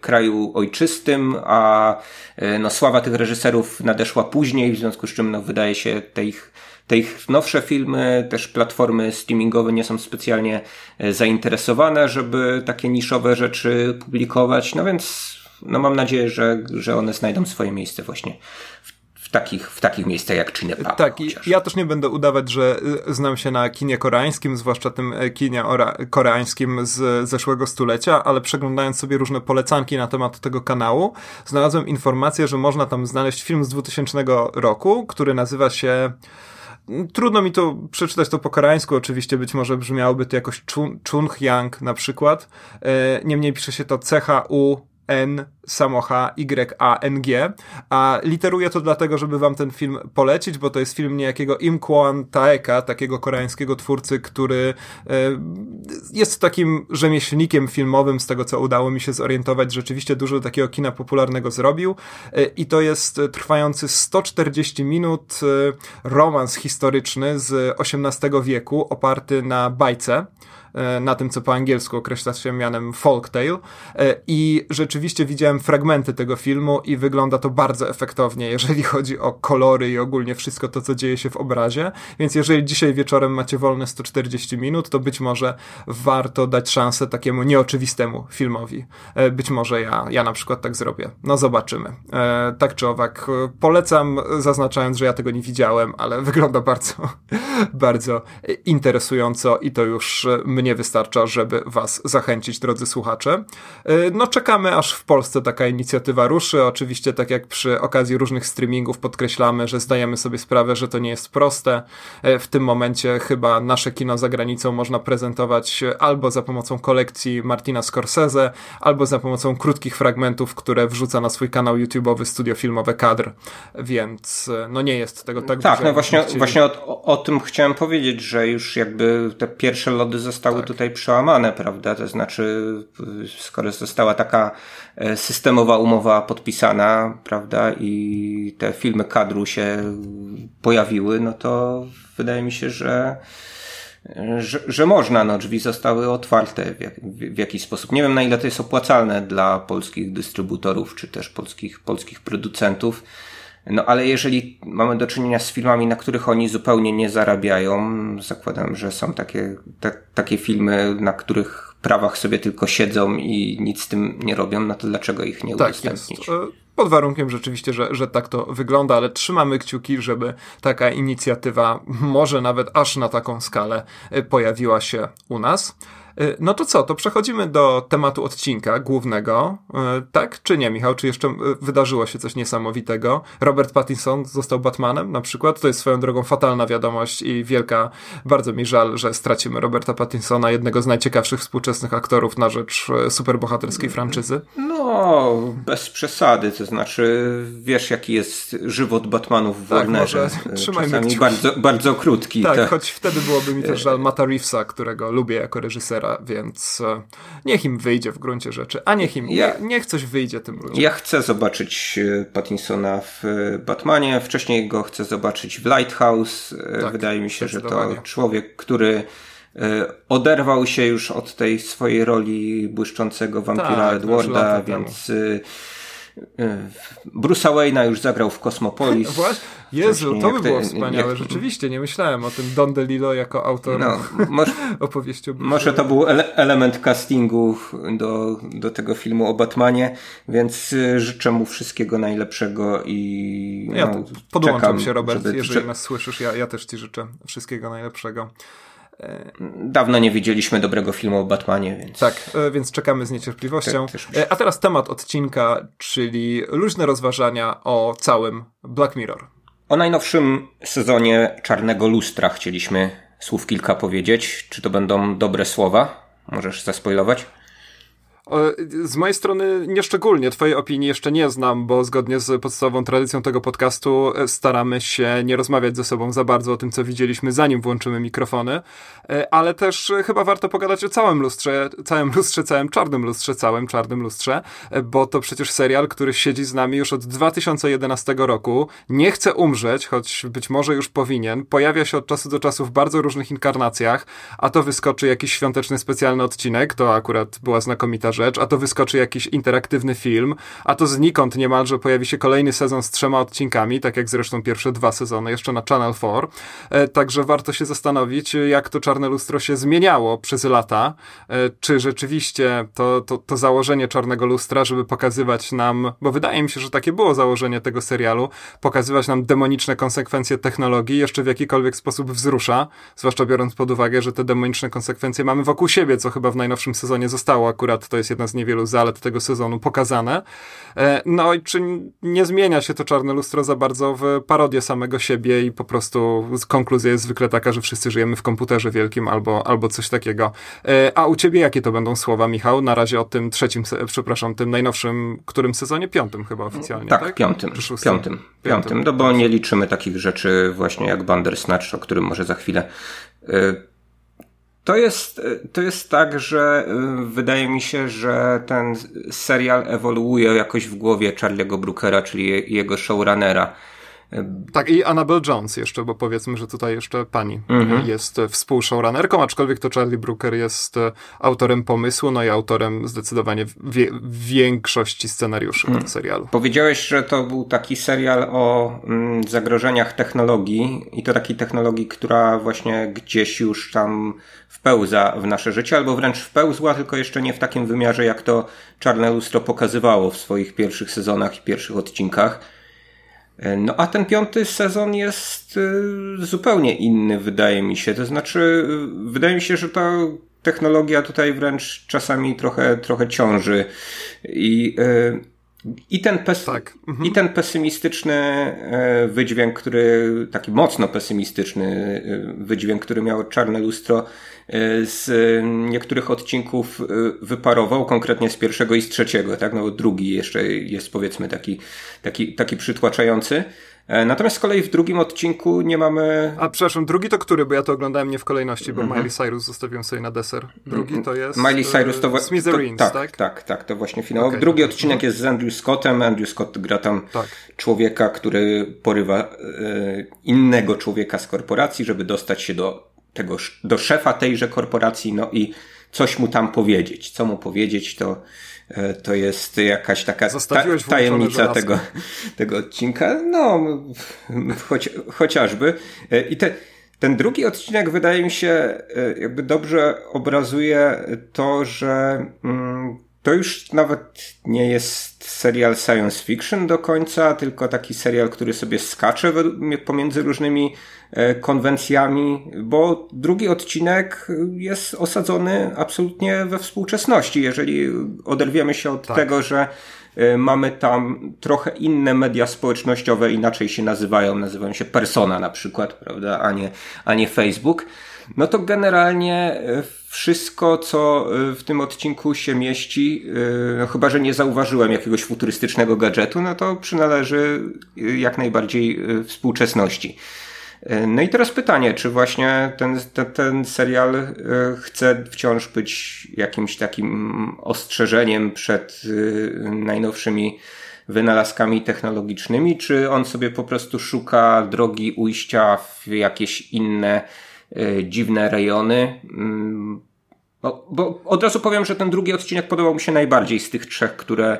kraju ojczystym, a no, sława tych reżyserów nadeszła później, w związku z czym no, wydaje się te ich te ich nowsze filmy, też platformy streamingowe nie są specjalnie e, zainteresowane, żeby takie niszowe rzeczy publikować. No więc no mam nadzieję, że, że one znajdą swoje miejsce właśnie w takich, w takich miejscach jak Cinepub. Tak, i ja też nie będę udawać, że e, znam się na kinie koreańskim, zwłaszcza tym e, kinie koreańskim z zeszłego stulecia, ale przeglądając sobie różne polecanki na temat tego kanału, znalazłem informację, że można tam znaleźć film z 2000 roku, który nazywa się Trudno mi to przeczytać to po koreańsku, oczywiście być może brzmiałoby to jakoś Chun, Chunhyang na przykład. E, niemniej pisze się to C-H-U N samocha Y-A-N-G, a literuję to dlatego, żeby wam ten film polecić, bo to jest film niejakiego Im Kwon Taeka, takiego koreańskiego twórcy, który e, jest takim rzemieślnikiem filmowym, z tego co udało mi się zorientować, rzeczywiście dużo takiego kina popularnego zrobił e, i to jest trwający 140 minut e, romans historyczny z XVIII wieku, oparty na bajce, na tym, co po angielsku określa się mianem folktale i rzeczywiście widziałem fragmenty tego filmu i wygląda to bardzo efektownie, jeżeli chodzi o kolory i ogólnie wszystko to, co dzieje się w obrazie, więc jeżeli dzisiaj wieczorem macie wolne 140 minut, to być może warto dać szansę takiemu nieoczywistemu filmowi. E, być może ja, ja na przykład tak zrobię. No zobaczymy. Tak czy owak, polecam, zaznaczając, że ja tego nie widziałem, ale wygląda bardzo, bardzo interesująco i to już mnie wystarcza, żeby was zachęcić, drodzy słuchacze. No czekamy, aż w Polsce taka inicjatywa ruszy. Oczywiście, tak jak przy okazji różnych streamingów podkreślamy, że zdajemy sobie sprawę, że to nie jest proste. Y, w tym momencie chyba nasze kino za granicą można prezentować albo za pomocą kolekcji Martina Scorsese, albo za pomocą krótkich fragmentów, które wrzuca na swój kanał YouTube'owy Studio Filmowe Kadr. Więc y, no nie jest tego tak Tak, no właśnie, właśnie o, o tym chciałem powiedzieć, że już jakby te pierwsze lody zostały tak. tutaj przełamane, prawda? To znaczy, skoro została taka e, systemowa umowa podpisana, prawda, i te filmy kadru się pojawiły, no to wydaje mi się, że że, że można, no drzwi zostały otwarte w, jak, w, w, jakiś sposób. Nie wiem na ile to jest opłacalne dla polskich dystrybutorów, czy też polskich, polskich producentów, No ale jeżeli mamy do czynienia z filmami, na których oni zupełnie nie zarabiają, zakładam, że są takie, takie filmy, na których prawach sobie tylko siedzą i nic z tym nie robią, no to dlaczego ich nie tak udostępnić? Jest. Pod warunkiem rzeczywiście, że, że tak to wygląda, ale trzymamy kciuki, żeby taka inicjatywa, może nawet aż na taką skalę, e, pojawiła się u nas. E, no to co, to przechodzimy do tematu odcinka głównego, e, tak czy nie, Michał? Czy jeszcze e, wydarzyło się coś niesamowitego? Robert Pattinson został Batmanem na przykład? To jest swoją drogą fatalna wiadomość i wielka, bardzo mi żal, że stracimy Roberta Pattinsona, jednego z najciekawszych współczesnych aktorów na rzecz superbohaterskiej franczyzy. No, bez przesady, to znaczy wiesz jaki jest żywot Batmanów w tak, Warnerze. Czasami bardzo, bardzo krótki. Tak, tak, choć wtedy byłoby mi też żal Mata Reevesa, którego lubię jako reżysera więc e, niech im wyjdzie w gruncie rzeczy, a niech im, ja, niech coś wyjdzie tym ludziom. Ja chcę zobaczyć e, Pattinsona w e, Batmanie, wcześniej go chcę zobaczyć w Lighthouse. Tak, Wydaje mi się, że to człowiek, który oderwał się już od tej swojej roli błyszczącego wampira tak, Edwarda, więc temu Bruce'a Wayne'a już zagrał w Kosmopolis. Właśnie. Jezu, to by było wspaniałe. Jak... Rzeczywiście, nie myślałem o tym Don DeLillo jako autor no, może, opowieści Może to był ele element castingu do, do tego filmu o Batmanie, więc y, życzę mu wszystkiego najlepszego i ja no, podłączam się, Robert, żeby, jeżeli nas słyszysz. Ja, ja też ci życzę wszystkiego najlepszego. Dawno nie widzieliśmy dobrego filmu o Batmanie, więc. Tak, e, więc czekamy z niecierpliwością. E, a teraz temat odcinka, czyli luźne rozważania o całym Black Mirror. O najnowszym sezonie Czarnego Lustra chcieliśmy słów kilka powiedzieć. Czy to będą dobre słowa? Możesz zaspoilować? Z mojej strony nieszczególnie. Twojej opinii jeszcze nie znam, bo zgodnie z podstawową tradycją tego podcastu e, staramy się nie rozmawiać ze sobą za bardzo o tym, co widzieliśmy, zanim włączymy mikrofony, e, ale też e, chyba warto pogadać o całym lustrze, całym lustrze, całym czarnym lustrze, całym czarnym lustrze, bo to przecież serial, który siedzi z nami już od 2011 roku. Nie chce umrzeć, choć być może już powinien. Pojawia się od czasu do czasu w bardzo różnych inkarnacjach, a to wyskoczy jakiś świąteczny specjalny odcinek, to akurat była znakomita rzecz, a to wyskoczy jakiś interaktywny film, a to znikąd niemalże pojawi się kolejny sezon z trzema odcinkami, tak jak zresztą pierwsze dwa sezony, jeszcze na Channel 4. E, także warto się zastanowić, jak to czarne lustro się zmieniało przez lata. E, czy rzeczywiście to, to, to założenie czarnego lustra, żeby pokazywać nam, bo wydaje mi się, że takie było założenie tego serialu, pokazywać nam demoniczne konsekwencje technologii, jeszcze w jakikolwiek sposób wzrusza, zwłaszcza biorąc pod uwagę, że te demoniczne konsekwencje mamy wokół siebie, co chyba w najnowszym sezonie zostało akurat, to jest jest jedna z niewielu zalet tego sezonu pokazane. E, no i czy nie zmienia się to czarne lustro za bardzo w parodię samego siebie i po prostu konkluzja jest zwykle taka, że wszyscy żyjemy w komputerze wielkim albo, albo coś takiego. E, a u ciebie jakie to będą słowa, Michał? Na razie o tym trzecim, przepraszam, tym najnowszym, którym sezonie? Piątym chyba oficjalnie, tak? Tak, piątym. Piątym. piątym. Piątym, no bo nie liczymy takich rzeczy właśnie jak Bandersnatch, o którym może za chwilę e, to jest, to jest tak, że y, wydaje mi się, że ten serial ewoluuje jakoś w głowie Charlie'ego Brookera, czyli jego showrunnera. Tak, i Annabelle Jones jeszcze, bo powiedzmy, że tutaj jeszcze pani mhm. jest współshowrunnerką, aczkolwiek to Charlie Brooker jest autorem pomysłu, no i autorem zdecydowanie wie, większości scenariuszy mhm. tego serialu. Powiedziałeś, że to był taki serial o mm, zagrożeniach technologii i to takiej technologii, która właśnie gdzieś już tam wpełza w nasze życie, albo wręcz wpełzła, tylko jeszcze nie w takim wymiarze, jak to Czarne Lustro pokazywało w swoich pierwszych sezonach i pierwszych odcinkach. E, no a ten piąty sezon jest e, zupełnie inny, wydaje mi się. To znaczy, e, wydaje mi się, że ta technologia tutaj wręcz czasami trochę, trochę ciąży. I, i, ten, pes tak. mhm. i ten pesymistyczny wydźwięk, który, taki mocno pesymistyczny wydźwięk, który miało Czarne Lustro, z niektórych odcinków wyparował, konkretnie z pierwszego i z trzeciego, tak? No drugi jeszcze jest powiedzmy taki, taki, taki przytłaczający. E, natomiast z kolei w drugim odcinku nie mamy. A przepraszam, drugi to który? Bo ja to oglądałem nie w kolejności, bo -hmm. Miley Cyrus zostawiłem sobie na deser. Drugi to jest. Miley Cyrus to, właśnie. tak, tak? Tak, tak, to właśnie finał. Okay, drugi okay. odcinek jest z Andrew Scottem. Andrew Scott gra tam tak. człowieka, który porywa e, innego człowieka z korporacji, żeby dostać się do tego, do szefa tejże korporacji, no i coś mu tam powiedzieć. Co mu powiedzieć, to, e, to jest jakaś taka ta, tajemnica tego, tego odcinka. No, choć, chociażby. E, I te, ten drugi odcinek wydaje mi się e, jakby dobrze obrazuje to, że mm, to już nawet nie jest serial science fiction do końca, tylko taki serial, który sobie skacze pomiędzy różnymi e, konwencjami, bo drugi odcinek jest osadzony absolutnie we współczesności. Jeżeli oderwiemy się od tak. tego, że e, mamy tam trochę inne media społecznościowe, inaczej się nazywają, nazywają się Persona na przykład, prawda, a nie, a nie Facebook no to generalnie e, wszystko, co e, w tym odcinku się mieści, e, no chyba, że nie zauważyłem jakiegoś futurystycznego gadżetu, no to przynależy jak najbardziej współczesności. No i teraz pytanie, czy właśnie ten, ten, ten serial chce wciąż być jakimś takim ostrzeżeniem przed najnowszymi wynalazkami technologicznymi, czy on sobie po prostu szuka drogi ujścia w jakieś inne dziwne rejony. Mm, bo, bo od razu powiem, że ten drugi odcinek podobał mi się najbardziej z tych trzech, które,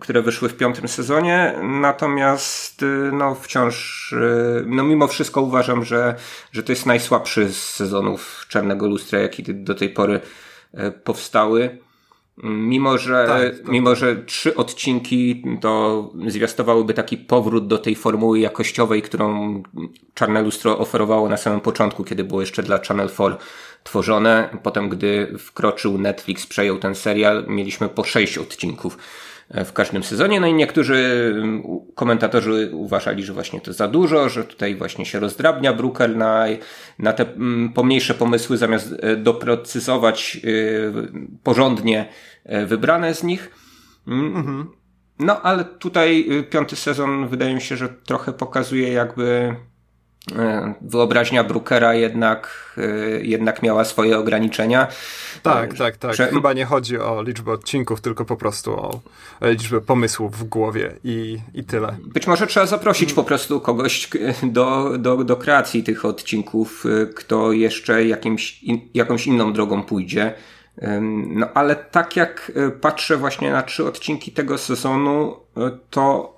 które wyszły w piątym sezonie. Natomiast y, no wciąż, y, no mimo wszystko uważam, że, że to jest najsłabszy z sezonów Czarnego Lustra, jaki do tej pory e, powstały. Mimo że, tak, mimo, że trzy odcinki to zwiastowałyby taki powrót do tej formuły jakościowej, którą Czarne Lustro oferowało na samym początku, kiedy było jeszcze dla Channel 4 tworzone. Potem, gdy wkroczył Netflix, przejął ten serial, mieliśmy po sześć odcinków w każdym sezonie. No i niektórzy mm, komentatorzy uważali, że właśnie to za dużo, że tutaj właśnie się rozdrabnia Brooker na, na te mm, pomniejsze pomysły, zamiast e, doprecyzować e, porządnie wybrane z nich. Mhm. No ale tutaj piąty sezon wydaje mi się, że trochę pokazuje jakby E, wyobraźnia Brookera jednak, e, jednak miała swoje ograniczenia. Tak, tak, tak. Że... Chyba nie chodzi o liczbę odcinków, tylko po prostu o liczbę pomysłów w głowie i, i tyle. Być może trzeba zaprosić po prostu kogoś do, do, do kreacji tych odcinków, e, kto jeszcze jakimś, in, jakąś inną drogą pójdzie. No ale tak jak patrzę właśnie na trzy odcinki tego sezonu, to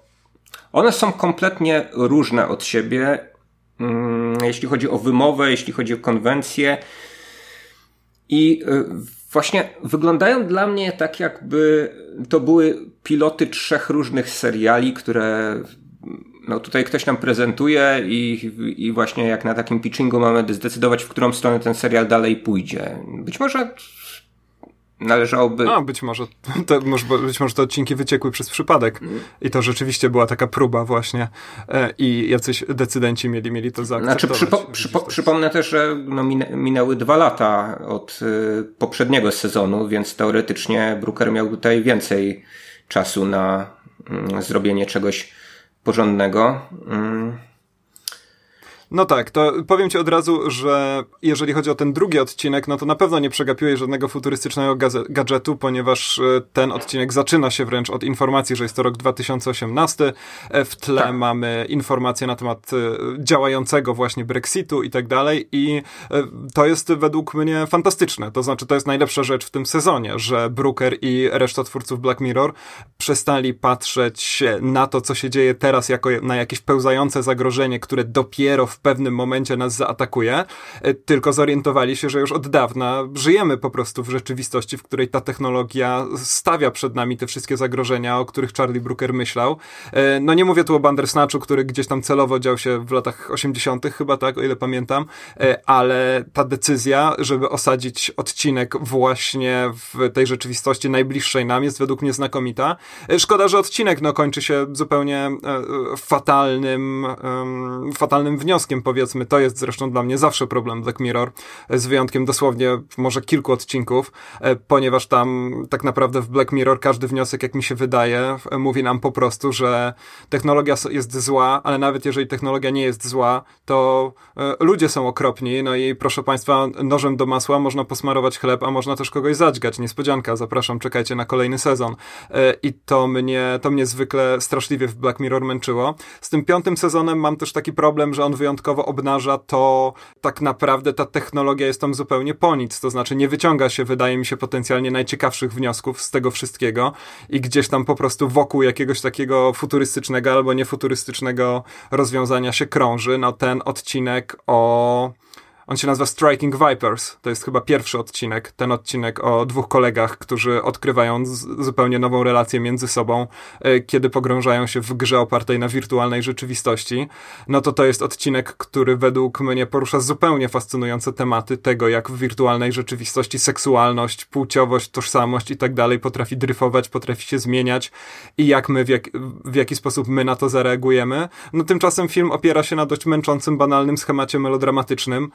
one są kompletnie różne od siebie jeśli chodzi o wymowę, jeśli chodzi o konwencję. I y, właśnie wyglądają dla mnie tak, jakby to były piloty trzech różnych seriali, które no tutaj ktoś nam prezentuje i, i właśnie jak na takim pitchingu mamy zdecydować, w którą stronę ten serial dalej pójdzie. Być może należałoby... A, być może, to, być może te odcinki wyciekły przez przypadek mm. i to rzeczywiście była taka próba właśnie e, i jacyś decydenci mieli, mieli to zaakceptować. Znaczy, przypo, przypo, przypomnę też, że no, minęły dwa lata od y, poprzedniego sezonu, więc teoretycznie Brooker miał tutaj więcej czasu na y, zrobienie czegoś porządnego. No tak, to powiem ci od razu, że jeżeli chodzi o ten drugi odcinek, no to na pewno nie przegapiłeś żadnego futurystycznego gadżetu, ponieważ e, ten odcinek zaczyna się wręcz od informacji, że jest to rok 2018. E, w tle tak. mamy informacje na temat e, działającego właśnie Brexitu i tak dalej i to jest według mnie fantastyczne. To znaczy, to jest najlepsza rzecz w tym sezonie, że Brooker i reszta twórców Black Mirror przestali patrzeć na to, co się dzieje teraz jako na jakieś pełzające zagrożenie, które dopiero w pewnym momencie nas zaatakuje, e, tylko zorientowali się, że już od dawna żyjemy po prostu w rzeczywistości, w której ta technologia stawia przed nami te wszystkie zagrożenia, o których Charlie Brooker myślał. E, no nie mówię tu o Bandersnatchu, który gdzieś tam celowo dział się w latach 80., chyba tak, o ile pamiętam, e, ale ta decyzja, żeby osadzić odcinek właśnie w tej rzeczywistości najbliższej nam jest według mnie znakomita. Szkoda, że odcinek no, kończy się zupełnie fatalnym, fatalnym wnioskiem powiedzmy, to jest zresztą dla mnie zawsze problem Black Mirror, z wyjątkiem dosłownie może kilku odcinków, e, ponieważ tam tak naprawdę w Black Mirror każdy wniosek, jak mi się wydaje, mówi nam po prostu, że technologia jest zła, ale nawet jeżeli technologia nie jest zła, to e, ludzie są okropni, no i proszę Państwa, nożem do masła można posmarować chleb, a można też kogoś zadźgać. Niespodzianka, zapraszam, czekajcie na kolejny sezon. E, I to mnie, to mnie zwykle straszliwie w Black Mirror męczyło. Z tym piątym sezonem mam też taki problem, że on wyjątkowo początkowo obnaża, to tak naprawdę ta technologia jest tam zupełnie po nic. To znaczy nie wyciąga się, wydaje mi się, potencjalnie najciekawszych wniosków z tego wszystkiego i gdzieś tam po prostu wokół jakiegoś takiego futurystycznego albo niefuturystycznego rozwiązania się krąży. No ten odcinek o on się nazywa Striking Vipers. To jest chyba pierwszy odcinek. Ten odcinek o dwóch kolegach, którzy odkrywają zupełnie nową relację między sobą, e, kiedy pogrążają się w grze opartej na wirtualnej rzeczywistości. No to to jest odcinek, który według mnie porusza zupełnie fascynujące tematy tego, jak w wirtualnej rzeczywistości seksualność, płciowość, tożsamość i tak dalej potrafi dryfować, potrafi się zmieniać i jak my, w, jak, w jaki sposób my na to zareagujemy. No tymczasem film opiera się na dość męczącym, banalnym schemacie melodramatycznym,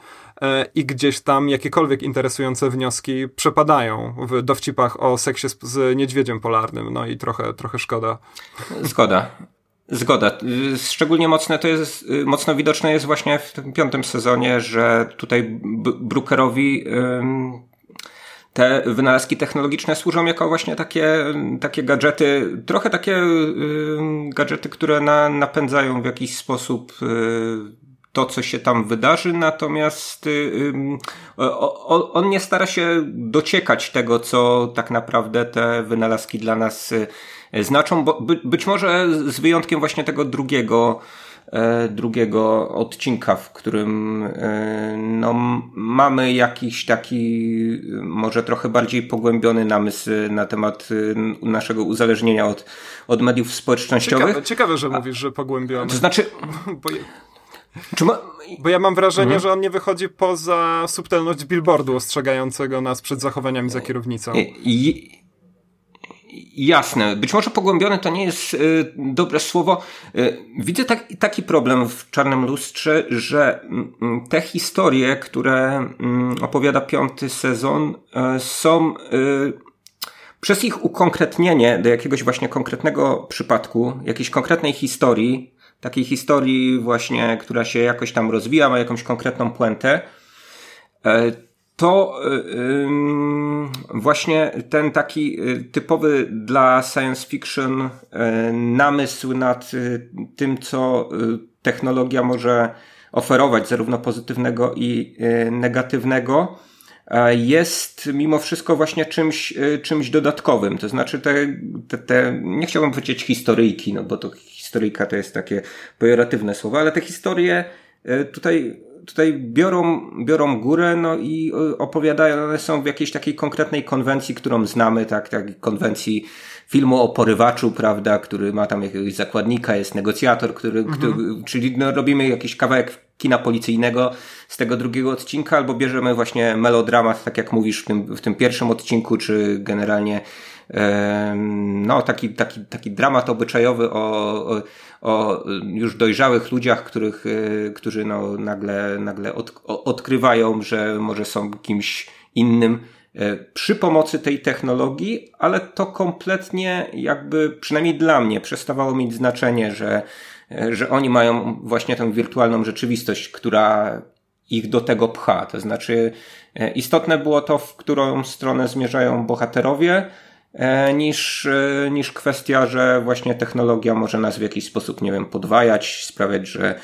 i gdzieś tam jakiekolwiek interesujące wnioski przepadają w dowcipach o seksie z, niedźwiedziem polarnym, no i trochę, trochę szkoda. Zgoda. Zgoda. Szczególnie mocne to jest, mocno widoczne jest właśnie w tym piątym sezonie, że tutaj Brookerowi te wynalazki technologiczne służą jako właśnie takie, takie gadżety, trochę takie gadżety, które na, napędzają w jakiś sposób to, co się tam wydarzy, natomiast y, on nie stara się dociekać tego, co tak naprawdę te wynalazki dla nas y, znaczą, bo być może z wyjątkiem właśnie tego drugiego, e, drugiego odcinka, w którym e, no, mamy jakiś taki może trochę bardziej pogłębiony namysł na temat y, naszego uzależnienia od, od mediów społecznościowych. Ciekawe, ciekawe że mówisz, że pogłębiony. To znaczy... Ma... Bo ja mam wrażenie, mhm. że on nie wychodzi poza subtelność billboardu ostrzegającego nas przed zachowaniami za kierownicą. I, jasne. Być może pogłębiony to nie jest y, dobre słowo. Y, widzę tak, taki problem w Czarnym Lustrze, że y, te historie, które mm, opowiada piąty sezon, y, są przez ich ukonkretnienie do jakiegoś właśnie konkretnego przypadku, jakiejś konkretnej historii, takiej historii właśnie, która się jakoś tam rozwija, ma jakąś konkretną puentę, e, to e, właśnie ten taki e, typowy dla science fiction namysł nad tym, co technologia może oferować, zarówno pozytywnego i negatywnego, jest mimo wszystko właśnie czymś, czymś dodatkowym. To znaczy te, te, te nie chciałbym powiedzieć historyjki, no bo to historyjka to jest takie pejoratywne słowo, ale te historie e, tutaj, tutaj biorą, biorą górę, no i e, opowiadają, one są w jakiejś takiej konkretnej konwencji, którą znamy, tak, tak, konwencji filmu o porywaczu, prawda, który ma tam jakiegoś zakładnika, jest negocjator, który, mhm. który czyli no, robimy jakiś kawałek kina policyjnego z tego drugiego odcinka, albo bierzemy właśnie melodramat, tak jak mówisz w tym, w tym pierwszym odcinku, czy generalnie no, taki, taki, taki dramat obyczajowy o, o, o już dojrzałych ludziach, których, e, którzy no, nagle, nagle od, odkrywają, że może są kimś innym e, przy pomocy tej technologii, ale to kompletnie jakby, przynajmniej dla mnie, przestawało mieć znaczenie, że, e, że oni mają właśnie tę wirtualną rzeczywistość, która ich do tego pcha. To znaczy, istotne było to, w którą stronę zmierzają bohaterowie, niż, e, niż kwestia, że właśnie technologia może nas w jakiś sposób, nie wiem, podwajać, sprawiać, że,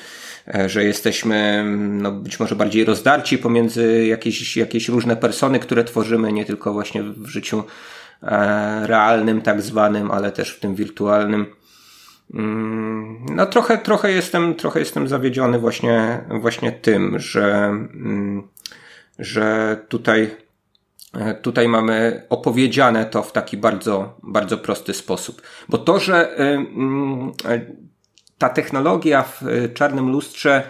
e, że jesteśmy no, być może bardziej rozdarci pomiędzy jakieś, jakieś różne persony, które tworzymy, nie tylko właśnie w życiu realnym, tak zwanym, ale też w tym wirtualnym. Mm, no trochę, trochę jestem, trochę jestem zawiedziony właśnie, właśnie tym, że, mm, że tutaj E, tutaj mamy opowiedziane to w taki bardzo, bardzo prosty sposób. Bo to, że e, mm, e, ta technologia w czarnym lustrze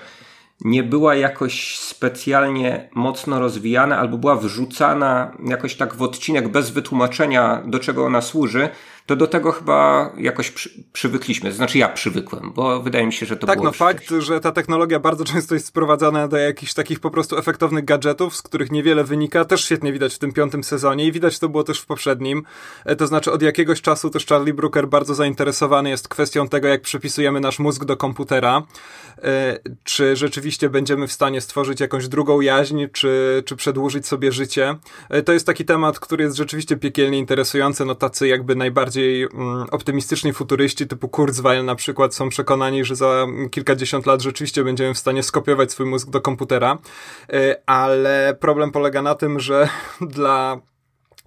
nie była jakoś specjalnie mocno rozwijana albo była wrzucana jakoś tak w odcinek bez wytłumaczenia, do czego ona służy, to do tego chyba jakoś przy, przywykliśmy. Znaczy ja przywykłem, bo wydaje mi się, że to tak, było... Tak, no fakt, że ta technologia bardzo często jest sprowadzana do jakichś takich po prostu efektownych gadżetów, z których niewiele wynika, też świetnie widać w tym piątym sezonie i widać to było też w poprzednim. E, to znaczy od jakiegoś czasu też Charlie Brooker bardzo zainteresowany jest kwestią tego, jak przypisujemy nasz mózg do komputera. E, czy rzeczywiście będziemy w stanie stworzyć jakąś drugą jaźń, czy, czy przedłużyć sobie życie. E, to jest taki temat, który jest rzeczywiście piekielnie interesujący, no tacy jakby najbardziej bardziej mm, optymistyczni futuryści typu Kurzweil na przykład są przekonani, że za kilkadziesiąt lat rzeczywiście będziemy w stanie skopiować swój mózg do komputera, y, ale problem polega na tym, że dla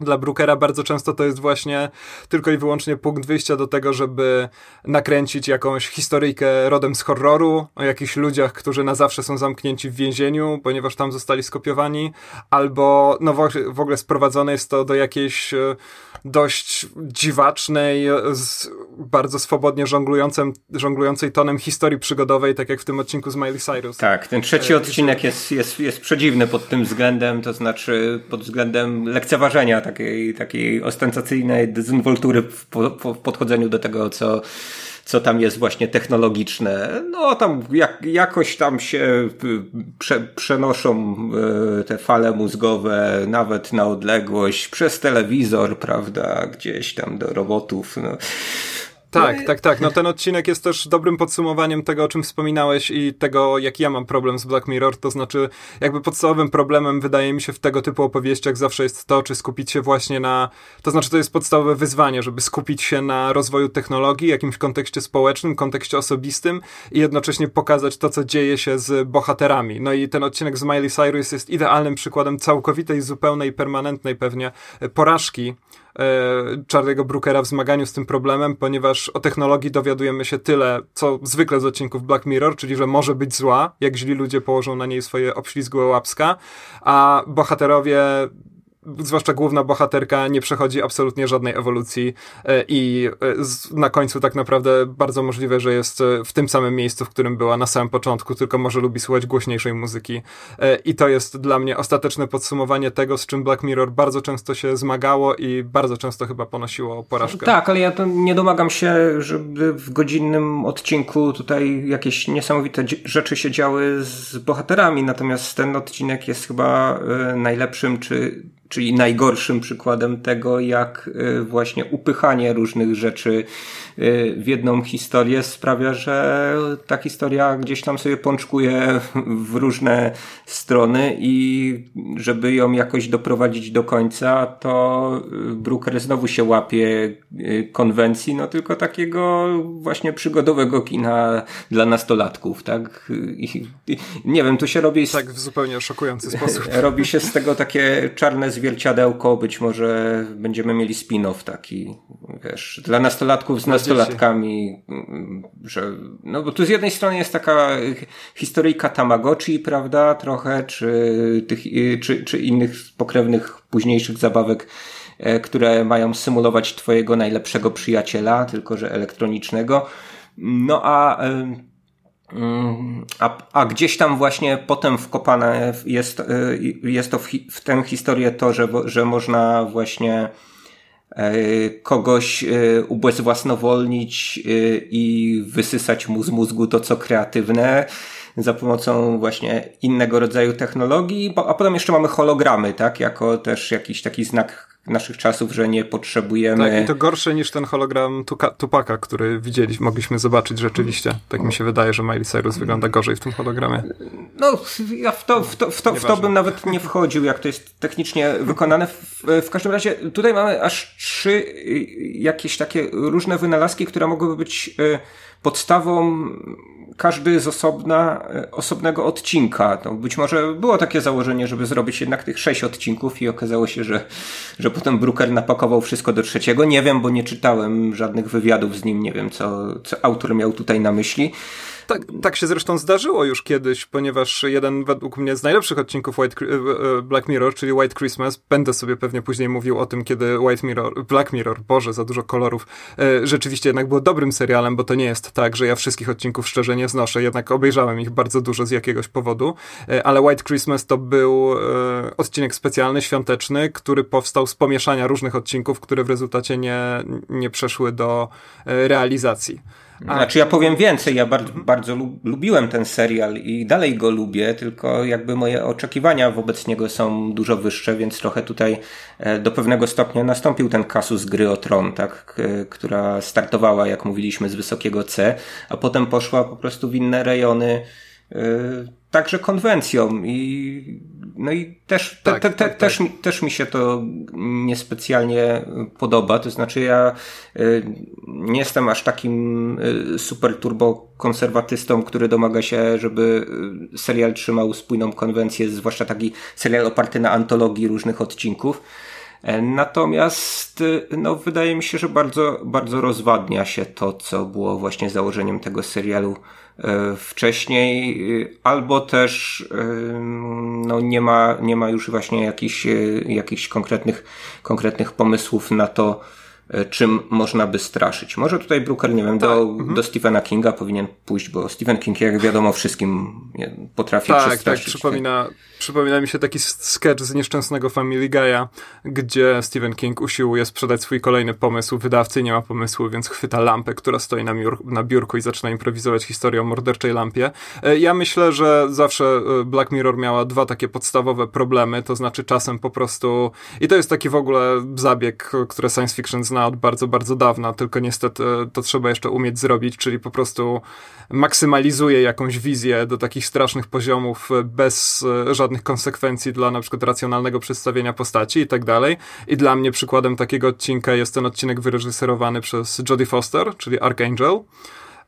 dla Brookera bardzo często to jest właśnie tylko i wyłącznie punkt wyjścia do tego, żeby nakręcić jakąś historyjkę rodem z horroru, o jakichś ludziach, którzy na zawsze są zamknięci w więzieniu, ponieważ tam zostali skopiowani, albo no w ogóle sprowadzone jest to do jakiejś e, dość dziwacznej, z, bardzo swobodnie żonglującym, żonglującej tonem historii przygodowej, tak jak w tym odcinku z Miley Cyrus. Tak, ten trzeci e, odcinek jest, jest, jest przedziwny pod tym względem, to znaczy pod względem lekceważenia takiej, takiej ostentacyjnej dezynwoltury w, po, w podchodzeniu do tego, co, co tam jest właśnie technologiczne. No tam jak, jakoś tam się prze, przenoszą e, te fale mózgowe nawet na odległość przez telewizor, prawda, gdzieś tam do robotów. No. Tak, tak, tak. No ten odcinek jest też dobrym podsumowaniem tego, o czym wspominałeś i tego, jak ja mam problem z Black Mirror. To znaczy, jakby podstawowym problemem wydaje mi się w tego typu opowieściach zawsze jest to, czy skupić się właśnie na. To znaczy, to jest podstawowe wyzwanie, żeby skupić się na rozwoju technologii, jakimś kontekście społecznym, kontekście osobistym i jednocześnie pokazać to, co dzieje się z bohaterami. No i ten odcinek z Miley Cyrus jest idealnym przykładem całkowitej, zupełnej, permanentnej pewnie porażki E, Charlie'ego Brookera w zmaganiu z tym problemem, ponieważ o technologii dowiadujemy się tyle, co zwykle z odcinków Black Mirror, czyli że może być zła, jak źli ludzie położą na niej swoje obślizgłe łapska, a bohaterowie zwłaszcza główna bohaterka nie przechodzi absolutnie żadnej ewolucji e, i e, na końcu tak naprawdę bardzo możliwe, że jest e, w tym samym miejscu, w którym była na samym początku, tylko może lubi słuchać głośniejszej muzyki. I to jest dla mnie ostateczne podsumowanie tego, z czym Black Mirror bardzo często się zmagało i bardzo często chyba ponosiło porażkę. Tak, ale ja nie domagam się, żeby w godzinnym odcinku tutaj jakieś niesamowite rzeczy się działy z bohaterami, natomiast ten odcinek jest chyba najlepszym, czy czyli najgorszym przykładem tego, jak y, właśnie upychanie różnych rzeczy y, w jedną historię sprawia, że ta historia gdzieś tam sobie pączkuje w różne strony i żeby ją jakoś doprowadzić do końca, to y, Brooker znowu się łapie konwencji, no tylko takiego właśnie przygodowego kina dla nastolatków, tak? I, nie wiem, tu się robi... Tak, w zupełnie szokujący sposób. Robi się z tego takie czarne zwierciadełko, być może będziemy mieli spin-off taki, wiesz, dla nastolatków z nastolatkami, że, no bo tu z jednej strony jest taka historyjka Tamagotchi, prawda, trochę, czy tych, czy, czy innych pokrewnych późniejszych zabawek, e, które mają symulować twojego najlepszego przyjaciela, tylko że elektronicznego. No a a, a gdzieś tam właśnie potem wkopane jest, y, jest to w, w tę historię to, że, że można właśnie y, kogoś y, ubezwłasnowolnić i wysysać mu z mózgu to, co kreatywne za pomocą właśnie innego rodzaju technologii, a potem jeszcze mamy hologramy, tak, jako też jakiś taki znak naszych czasów, że nie potrzebujemy. Tak, i to gorsze niż ten hologram Tuka, Tupaka, który widzieliśmy, mogliśmy zobaczyć rzeczywiście. Tak mi się wydaje, że Miley Cyrus wygląda gorzej w tym hologramie. No, ja w to, w to, w to, w to bym nawet nie wchodził, jak to jest technicznie wykonane. W, w każdym razie tutaj mamy aż trzy y, jakieś takie różne wynalazki, które mogłyby być y, podstawą każdy z osobna, e, osobnego odcinka. To być może było takie założenie, żeby zrobić jednak tych sześć odcinków i okazało się, że, że potem Brooker napakował wszystko do trzeciego. Nie wiem, bo nie czytałem żadnych wywiadów z nim, nie wiem, co, co autor miał tutaj na myśli. Tak, tak się zresztą zdarzyło już kiedyś, ponieważ jeden według mnie z najlepszych odcinków White, e, e, Black Mirror, czyli White Christmas, będę sobie pewnie później mówił o tym, kiedy White Mirror, Black Mirror, Boże, za dużo kolorów, e, rzeczywiście jednak było dobrym serialem, bo to nie jest tak, że ja wszystkich odcinków szczerze nie znoszę, jednak obejrzałem ich bardzo dużo z jakiegoś powodu, ale White Christmas to był odcinek specjalny, świąteczny, który powstał z pomieszania różnych odcinków, które w rezultacie nie, nie przeszły do realizacji. Znaczy ja powiem więcej, ja bardzo, bardzo lubiłem ten serial i dalej go lubię, tylko jakby moje oczekiwania wobec niego są dużo wyższe, więc trochę tutaj e, do pewnego stopnia nastąpił ten kasus gry o tron, tak, która startowała, jak mówiliśmy, z wysokiego C, a potem poszła po prostu w inne rejony, e, także konwencją i no i też, tak, te, te, tak, też, tak. też mi się to niespecjalnie podoba. To znaczy, ja y, nie jestem aż takim y, super turbo konserwatystą, który domaga się, żeby y, serial trzymał spójną konwencję, zwłaszcza taki serial oparty na antologii różnych odcinków. E, natomiast no, wydaje mi się, że bardzo, bardzo rozwadnia się to, co było właśnie założeniem tego serialu wcześniej, e, albo też e, no, nie, ma, nie ma już właśnie jakichś, jakichś konkretnych, konkretnych pomysłów na to, E, czym można by straszyć. Może tutaj Brooker, nie wiem, tak. do, mhm. do Stephena Kinga powinien pójść, bo Stephen King, jak wiadomo, wszystkim potrafi tak, przestraszyć. Tak, przypomina, przypomina mi się taki sketch z nieszczęsnego Family Guy'a, gdzie Stephen King usiłuje sprzedać swój kolejny pomysł, wydawcy nie ma pomysłu, więc chwyta lampę, która stoi na, miur, na biurku i zaczyna improwizować historię o morderczej lampie. E, ja myślę, że zawsze e, Black Mirror miała dwa takie podstawowe problemy, to znaczy czasem po prostu, i to jest taki w ogóle zabieg, który science fiction zna od bardzo, bardzo dawna, tylko niestety to trzeba jeszcze umieć zrobić, czyli po prostu maksymalizuje jakąś wizję do takich strasznych poziomów bez e, żadnych konsekwencji dla na przykład racjonalnego przedstawienia postaci i tak dalej. I dla mnie przykładem takiego odcinka jest ten odcinek wyreżyserowany przez Jodie Foster, czyli Archangel.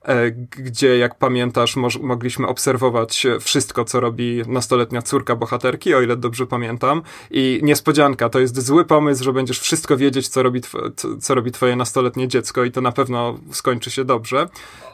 E, gdzie, jak pamiętasz, mogliśmy obserwować wszystko, co robi nastoletnia córka bohaterki, o ile dobrze pamiętam. I niespodzianka, to jest zły pomysł, że będziesz wszystko wiedzieć, co robi, co robi twoje nastoletnie dziecko i to na pewno skończy się dobrze.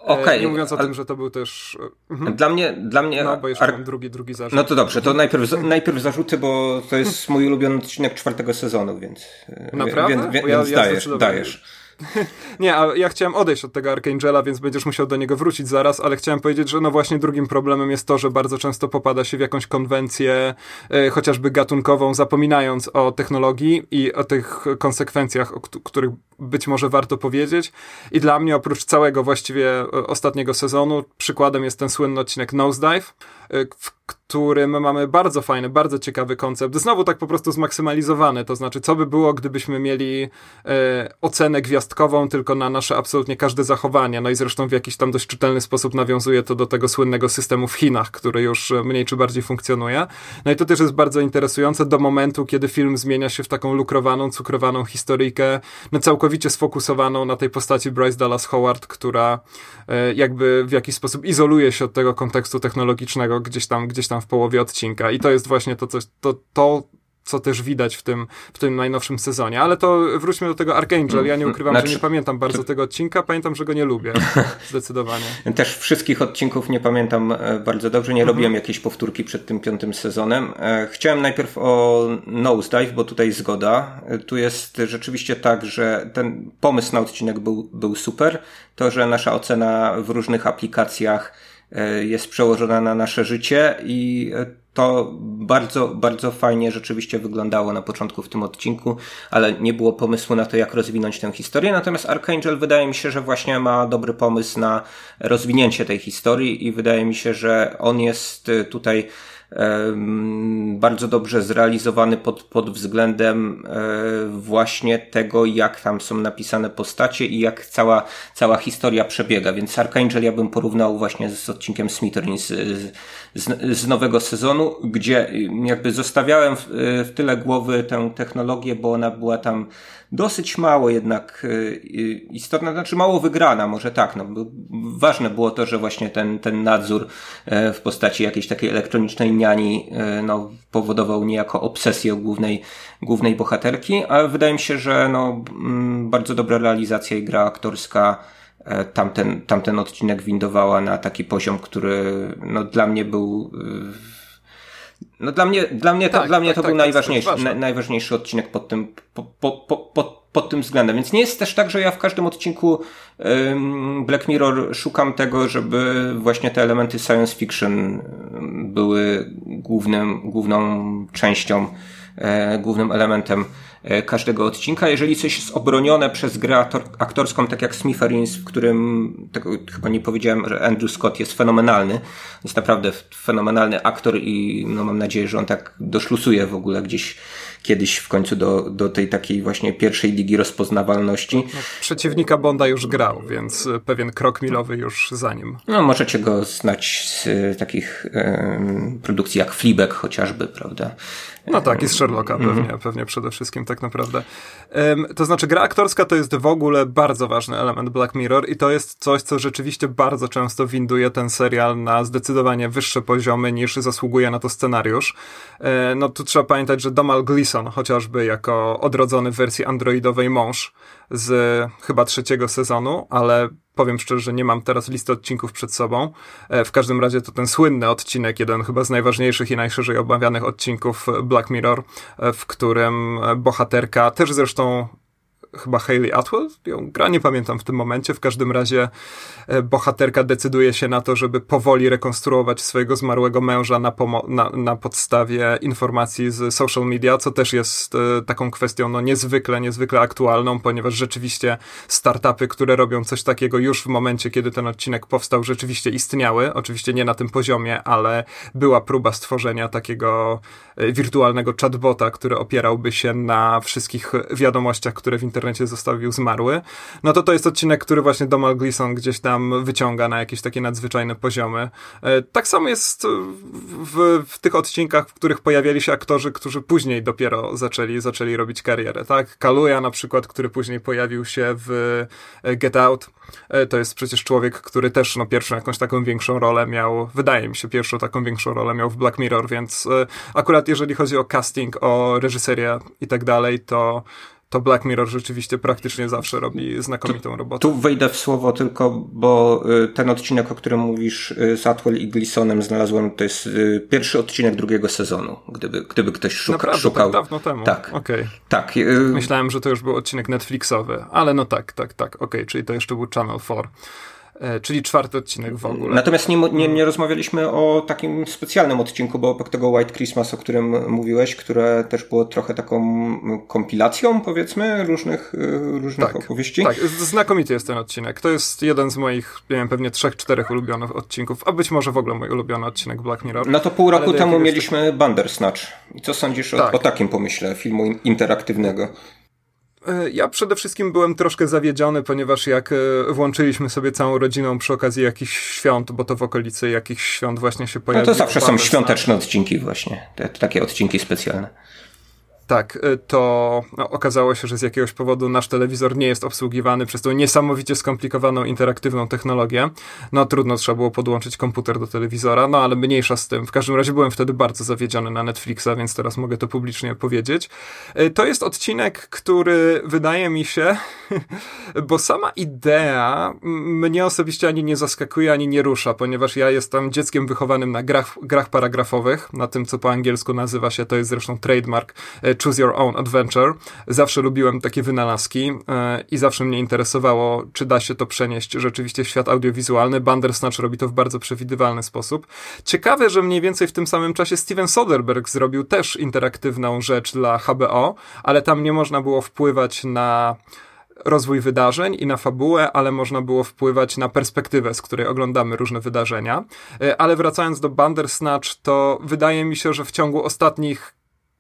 E, okay, nie mówiąc o tym, że to był też... E, mhm. Dla mnie... Dla mnie no, bo jeszcze ar... mam drugi, drugi zarzut. No to dobrze, to najpierw, najpierw zarzuty, bo to jest mój ulubiony odcinek czwartego sezonu, więc... Naprawdę? Więc, więc, więc ja dajesz, dajesz. Nie, a ja chciałem odejść od tego Archangela, więc będziesz musiał do niego wrócić zaraz, ale chciałem powiedzieć, że no właśnie drugim problemem jest to, że bardzo często popada się w jakąś konwencję, e, chociażby gatunkową, zapominając o technologii i o tych konsekwencjach, o których być może warto powiedzieć. I dla mnie, oprócz całego właściwie e, ostatniego sezonu, przykładem jest ten słynny odcinek Nosedive, e, w którym mamy bardzo fajny, bardzo ciekawy koncept. Znowu tak po prostu zmaksymalizowany, to znaczy, co by było, gdybyśmy mieli e, ocenę gwiazdkową tylko na nasze absolutnie każde zachowanie. No i zresztą w jakiś tam dość czytelny sposób nawiązuje to do tego słynnego systemu w Chinach, który już mniej czy bardziej funkcjonuje. No i to też jest bardzo interesujące do momentu, kiedy film zmienia się w taką lukrowaną, cukrowaną historyjkę, no całkowicie sfokusowaną na tej postaci Bryce Dallas Howard, która e, jakby w jakiś sposób izoluje się od tego kontekstu technologicznego gdzieś tam, gdzieś tam w połowie odcinka. I to jest właśnie to, coś, to, to co też widać w tym, w tym najnowszym sezonie. Ale to wróćmy do tego Archangel. Ja nie ukrywam, znaczy, że nie pamiętam bardzo tego odcinka. Pamiętam, że go nie lubię. Zdecydowanie. Też wszystkich odcinków nie pamiętam e, bardzo dobrze. Nie mhm. robiłem jakiejś powtórki przed tym piątym sezonem. E, chciałem najpierw o Nosedive, bo tutaj zgoda. E, tu jest rzeczywiście tak, że ten pomysł na odcinek był, był super. To, że nasza ocena w różnych aplikacjach jest przełożona na nasze życie i to bardzo, bardzo fajnie rzeczywiście wyglądało na początku w tym odcinku, ale nie było pomysłu na to, jak rozwinąć tę historię. Natomiast Archangel wydaje mi się, że właśnie ma dobry pomysł na rozwinięcie tej historii i wydaje mi się, że on jest tutaj bardzo dobrze zrealizowany pod, pod względem e, właśnie tego, jak tam są napisane postacie i jak cała, cała historia przebiega. Więc Archangel ja bym porównał właśnie z odcinkiem Smitherin z, z, nowego sezonu, gdzie jakby zostawiałem w, w tyle głowy tę technologię, bo ona była tam dosyć mało jednak y, istotna, znaczy mało wygrana, może tak. No, ważne było to, że właśnie ten, ten nadzór w postaci jakiejś takiej elektronicznej niani no, powodował niejako obsesję głównej, głównej bohaterki, ale wydaje mi się, że no, mm, bardzo dobra realizacja i gra aktorska tamten, tamten odcinek windowała na taki poziom, który no, dla mnie był no dla mnie, dla mnie, to, tak, dla mnie tak, to tak, był tak, najważniejszy, na, najważniejszy odcinek pod tym, po, po, po, pod, tym względem. Więc nie jest też tak, że ja w każdym odcinku um, Black Mirror szukam tego, żeby właśnie te elementy science fiction były głównym, główną częścią, e, głównym elementem E, każdego odcinka. Jeżeli coś jest obronione przez grę aktorską, tak jak Smithereens, w którym, chyba nie powiedziałem, że Andrew Scott jest fenomenalny, jest naprawdę fenomenalny aktor i no, mam nadzieję, że on tak doszlusuje w ogóle gdzieś kiedyś w końcu do, do tej takiej właśnie pierwszej ligi rozpoznawalności. No, przeciwnika Bonda już grał, więc pewien krok milowy już za nim. No, możecie go znać z takich produkcji jak Fleabag chociażby, prawda? No tak, i z Sherlocka pewnie, mm -hmm. pewnie przede wszystkim tak naprawdę. Um, to znaczy gra aktorska to jest w ogóle bardzo ważny element Black Mirror i to jest coś, co rzeczywiście bardzo często winduje ten serial na zdecydowanie wyższe poziomy niż zasługuje na to scenariusz. E, no tu trzeba pamiętać, że Domal Gleeson chociażby jako odrodzony w wersji androidowej mąż z chyba trzeciego sezonu, ale powiem szczerze, że nie mam teraz listy odcinków przed sobą. E, w każdym razie to ten słynny odcinek, jeden chyba z najważniejszych i najszerzej obawianych odcinków Black Mirror, e, w którym bohaterka, też zresztą chyba Hayley Atwell ją gra, nie pamiętam w tym momencie. W każdym razie e, bohaterka decyduje się na to, żeby powoli rekonstruować swojego zmarłego męża na, na, na podstawie informacji z social media, co też jest e, taką kwestią no, niezwykle, niezwykle aktualną, ponieważ rzeczywiście startupy, które robią coś takiego już w momencie, kiedy ten odcinek powstał, rzeczywiście istniały. Oczywiście nie na tym poziomie, ale była próba stworzenia takiego e, wirtualnego chatbota, który opierałby się na wszystkich wiadomościach, które w internecie internecie zostawił zmarły, no to to jest odcinek, który właśnie Domal Gleeson gdzieś tam wyciąga na jakieś takie nadzwyczajne poziomy. E, tak samo jest w, w tych odcinkach, w których pojawiali się aktorzy, którzy później dopiero zaczęli, zaczęli robić karierę, tak? Kaluja na przykład, który później pojawił się w e, Get Out, e, to jest przecież człowiek, który też no, pierwszą jakąś taką większą rolę miał, wydaje mi się, pierwszą taką większą rolę miał w Black Mirror, więc akurat jeżeli chodzi o casting, o reżyserię i tak dalej, to to Black Mirror rzeczywiście praktycznie zawsze robi znakomitą tu, robotę. Tu wejdę w słowo tylko, bo y, ten odcinek, o którym mówisz y, z Atwell i Glisonem znalazłem, to jest y, pierwszy odcinek drugiego sezonu, gdyby, gdyby ktoś szuka, Naprawdę, szukał. Tak dawno temu? Tak. Okay. tak Myślałem, że to już był odcinek Netflixowy, ale no tak, tak, tak, okej, okay, czyli to jeszcze był Channel 4. E, czyli czwarty odcinek w ogóle. Natomiast nie, nie, nie rozmawialiśmy o takim specjalnym odcinku, bo oprócz tego White Christmas, o którym mówiłeś, które też było trochę taką kompilacją, powiedzmy, różnych, e, różnych tak, opowieści. Tak, znakomity jest ten odcinek. To jest jeden z moich, nie wiem, pewnie trzech, czterech ulubionych odcinków, a być może w ogóle mój ulubiony odcinek Black Mirror. No to pół roku temu mieliśmy Bandersnatch. I co sądzisz tak. o, o takim pomyśle filmu interaktywnego? E, ja przede wszystkim byłem troszkę zawiedziony, ponieważ jak e, włączyliśmy sobie całą rodziną przy okazji jakichś świąt, bo to w okolicy jakichś świąt właśnie się pojawiło. No to zawsze są świąteczne odcinki właśnie, te, takie odcinki specjalne. Tak, y, to no, okazało się, że z jakiegoś powodu nasz telewizor nie jest obsługiwany przez tą niesamowicie skomplikowaną, interaktywną technologię. No trudno, trzeba było podłączyć komputer do telewizora, no ale mniejsza z tym. W każdym razie byłem wtedy bardzo zawiedziony na Netflixa, więc teraz mogę to publicznie powiedzieć. Y, to jest odcinek, który wydaje mi się, bo sama idea mnie osobiście ani nie zaskakuje, ani nie rusza, ponieważ ja jestem dzieckiem wychowanym na grach, grach paragrafowych, na tym, co po angielsku nazywa się, to jest zresztą trademark y, Choose Your Own Adventure. Zawsze lubiłem takie wynalazki e, i zawsze mnie interesowało, czy da się to przenieść rzeczywiście w świat audiowizualny. Bandersnatch robi to w bardzo przewidywalny sposób. Ciekawe, że mniej więcej w tym samym czasie Steven Soderbergh zrobił też interaktywną rzecz dla HBO, ale tam nie można było wpływać na rozwój wydarzeń i na fabułę, ale można było wpływać na perspektywę, z której oglądamy różne wydarzenia. E, ale wracając do Bandersnatch, to wydaje mi się, że w ciągu ostatnich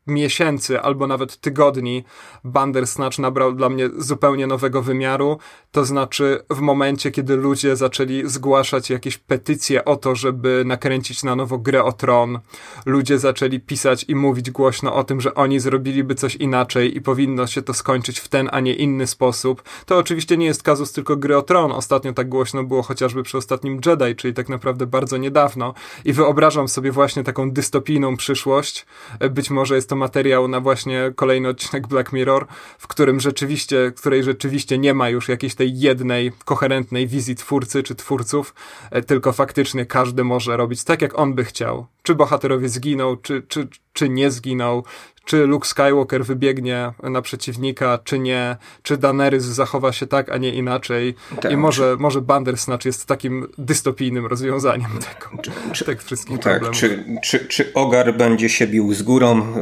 miesięcy albo nawet tygodni Bandersnatch nabrał dla mnie zupełnie nowego wymiaru. To znaczy w momencie, kiedy ludzie zaczęli zgłaszać jakieś petycje o to, żeby nakręcić na nowo grę o tron, ludzie zaczęli pisać i mówić głośno o tym, że oni zrobiliby coś inaczej i powinno się to skończyć w ten, a nie inny sposób. To oczywiście nie jest kazus tylko gry o tron. Ostatnio tak głośno było chociażby przy ostatnim Jedi, czyli tak naprawdę bardzo niedawno. I wyobrażam sobie właśnie taką dystopijną przyszłość. Być może jest to materiał na właśnie kolejny odcinek Black Mirror, w którym rzeczywiście, której rzeczywiście nie ma już jakiejś tej jednej, koherentnej wizji twórcy czy twórców, e, tylko faktycznie każdy może robić tak, jak on by chciał. Czy bohaterowie zginą, czy, czy, czy nie zginął, czy Luke Skywalker wybiegnie na przeciwnika, czy nie, czy Daenerys zachowa się tak, a nie inaczej. Tak. I może, może Bandersnatch jest takim dystopijnym rozwiązaniem tego, czy, czy, tych wszystkich tak, problemów. Czy, czy, czy Ogar będzie się bił z górą,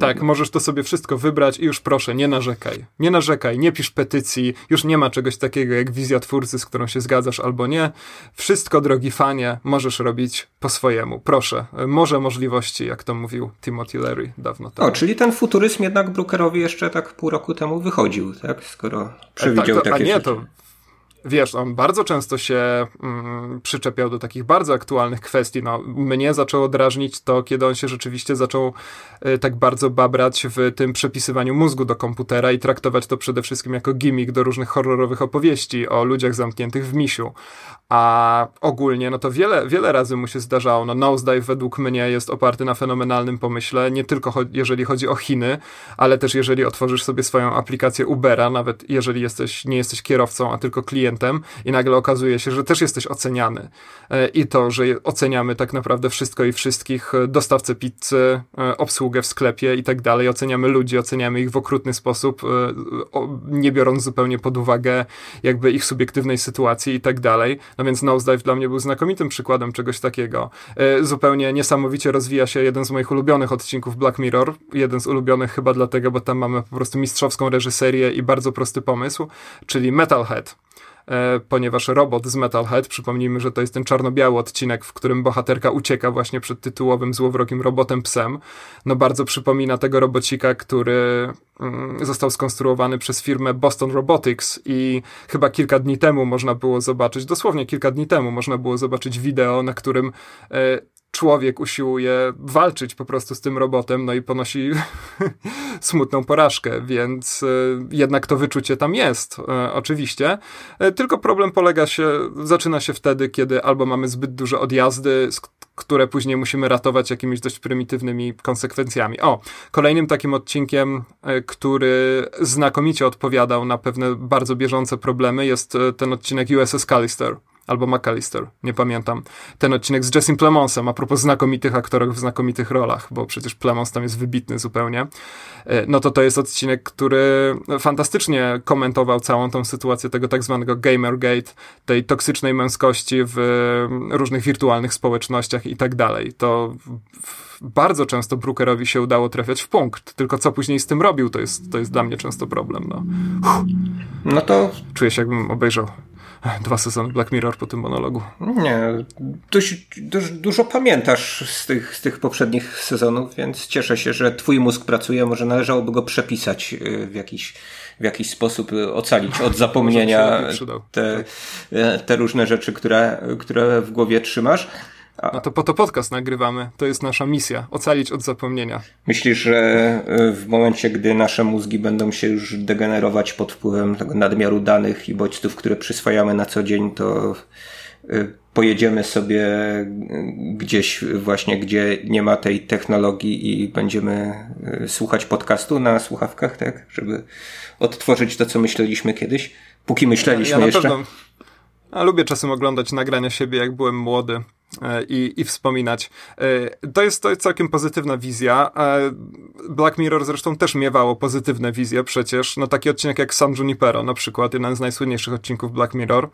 Tak, możesz to sobie wszystko wybrać i już proszę, nie narzekaj. Nie narzekaj, nie pisz petycji, już nie ma czegoś takiego jak wizja twórcy, z którą się zgadzasz albo nie. Wszystko, drogi fanie, możesz robić po swojemu. Proszę, może możliwości, jak to mówił Timothy Leary dawno temu. O, czyli ten futuryzm jednak Brookerowi jeszcze tak pół roku temu wychodził, tak? Skoro przewidział tak, to, takie a nie, rzeczy. To wiesz, on bardzo często się mm, przyczepiał do takich bardzo aktualnych kwestii. No, mnie zaczęło drażnić to, kiedy on się rzeczywiście zaczął y, tak bardzo babrać w tym przepisywaniu mózgu do komputera i traktować to przede wszystkim jako gimmick do różnych horrorowych opowieści o ludziach zamkniętych w misiu. A ogólnie, no to wiele, wiele razy mu się zdarzało. No, Nosedive według mnie jest oparty na fenomenalnym pomyśle, nie tylko cho jeżeli chodzi o Chiny, ale też jeżeli otworzysz sobie swoją aplikację Ubera, nawet jeżeli jesteś, nie jesteś kierowcą, a tylko klientem i nagle okazuje się, że też jesteś oceniany. E, I to, że oceniamy tak naprawdę wszystko i wszystkich, e, dostawcę pizzy, e, obsługę w sklepie i tak dalej. Oceniamy ludzi, oceniamy ich w okrutny sposób, nie biorąc zupełnie pod uwagę jakby ich subiektywnej sytuacji i tak dalej no więc Nosedive dla mnie był znakomitym przykładem czegoś takiego. Zupełnie niesamowicie rozwija się jeden z moich ulubionych odcinków Black Mirror. Jeden z ulubionych chyba dlatego, bo tam mamy po prostu mistrzowską reżyserię i bardzo prosty pomysł, czyli Metalhead ponieważ robot z Metalhead, przypomnijmy, że to jest ten czarno-biały odcinek, w którym bohaterka ucieka właśnie przed tytułowym złowrogim robotem psem, no bardzo przypomina tego robocika, który Mm, został skonstruowany przez firmę Boston Robotics i chyba kilka dni temu można było zobaczyć, dosłownie kilka dni temu można było zobaczyć wideo, na którym e, człowiek usiłuje walczyć po prostu z tym robotem, no i ponosi smutną porażkę, więc e, jednak to wyczucie tam jest, e, oczywiście. Tylko problem polega się, zaczyna się wtedy, kiedy albo mamy zbyt duże odjazdy, które później musimy ratować jakimiś dość prymitywnymi konsekwencjami. O, kolejnym takim odcinkiem, e, który znakomicie odpowiadał na pewne bardzo bieżące problemy, jest e, ten odcinek USS Callister albo McAllister, nie pamiętam. Ten odcinek z Jessim Plemonsem, a propos znakomitych aktorów w znakomitych rolach, bo przecież Plemons tam jest wybitny zupełnie. E, no to to jest odcinek, który fantastycznie komentował całą tą sytuację tego tak zwanego Gamergate, tej toksycznej męskości w różnych wirtualnych społecznościach i tak dalej. To bardzo często Brookerowi się udało trafiać w punkt, tylko co później z tym robił, to jest, to jest dla mnie często problem. No, no to... Czuję się, jakbym obejrzał dwa sezony Black Mirror po tym monologu. Nie, dość, dość, dużo pamiętasz z tych, z tych poprzednich sezonów, więc cieszę się, że twój mózg pracuje. Może należałoby go przepisać y, w jakiś, w jakiś sposób, y, ocalić od zapomnienia te, te różne rzeczy, które, które w głowie trzymasz. No to po to podcast nagrywamy. To jest nasza misja. Ocalić od zapomnienia. Myślisz, że e, w momencie, gdy nasze mózgi będą się już degenerować pod wpływem tego nadmiaru danych i bodźców, które przyswajamy na co dzień, to e, pojedziemy sobie gdzieś właśnie, gdzie nie ma tej technologii i będziemy e, słuchać podcastu na słuchawkach, tak? Żeby odtworzyć to, co myśleliśmy kiedyś. Póki myśleliśmy ja, ja jeszcze. Pewno, a lubię czasem oglądać nagrania siebie, jak byłem młody E, i, i wspominać. E, to jest, to jest całkiem pozytywna wizja. E, Black Mirror zresztą też miewało pozytywne wizje przecież. No taki odcinek jak San Junipero na przykład, jeden z najsłynniejszych odcinków Black Mirror.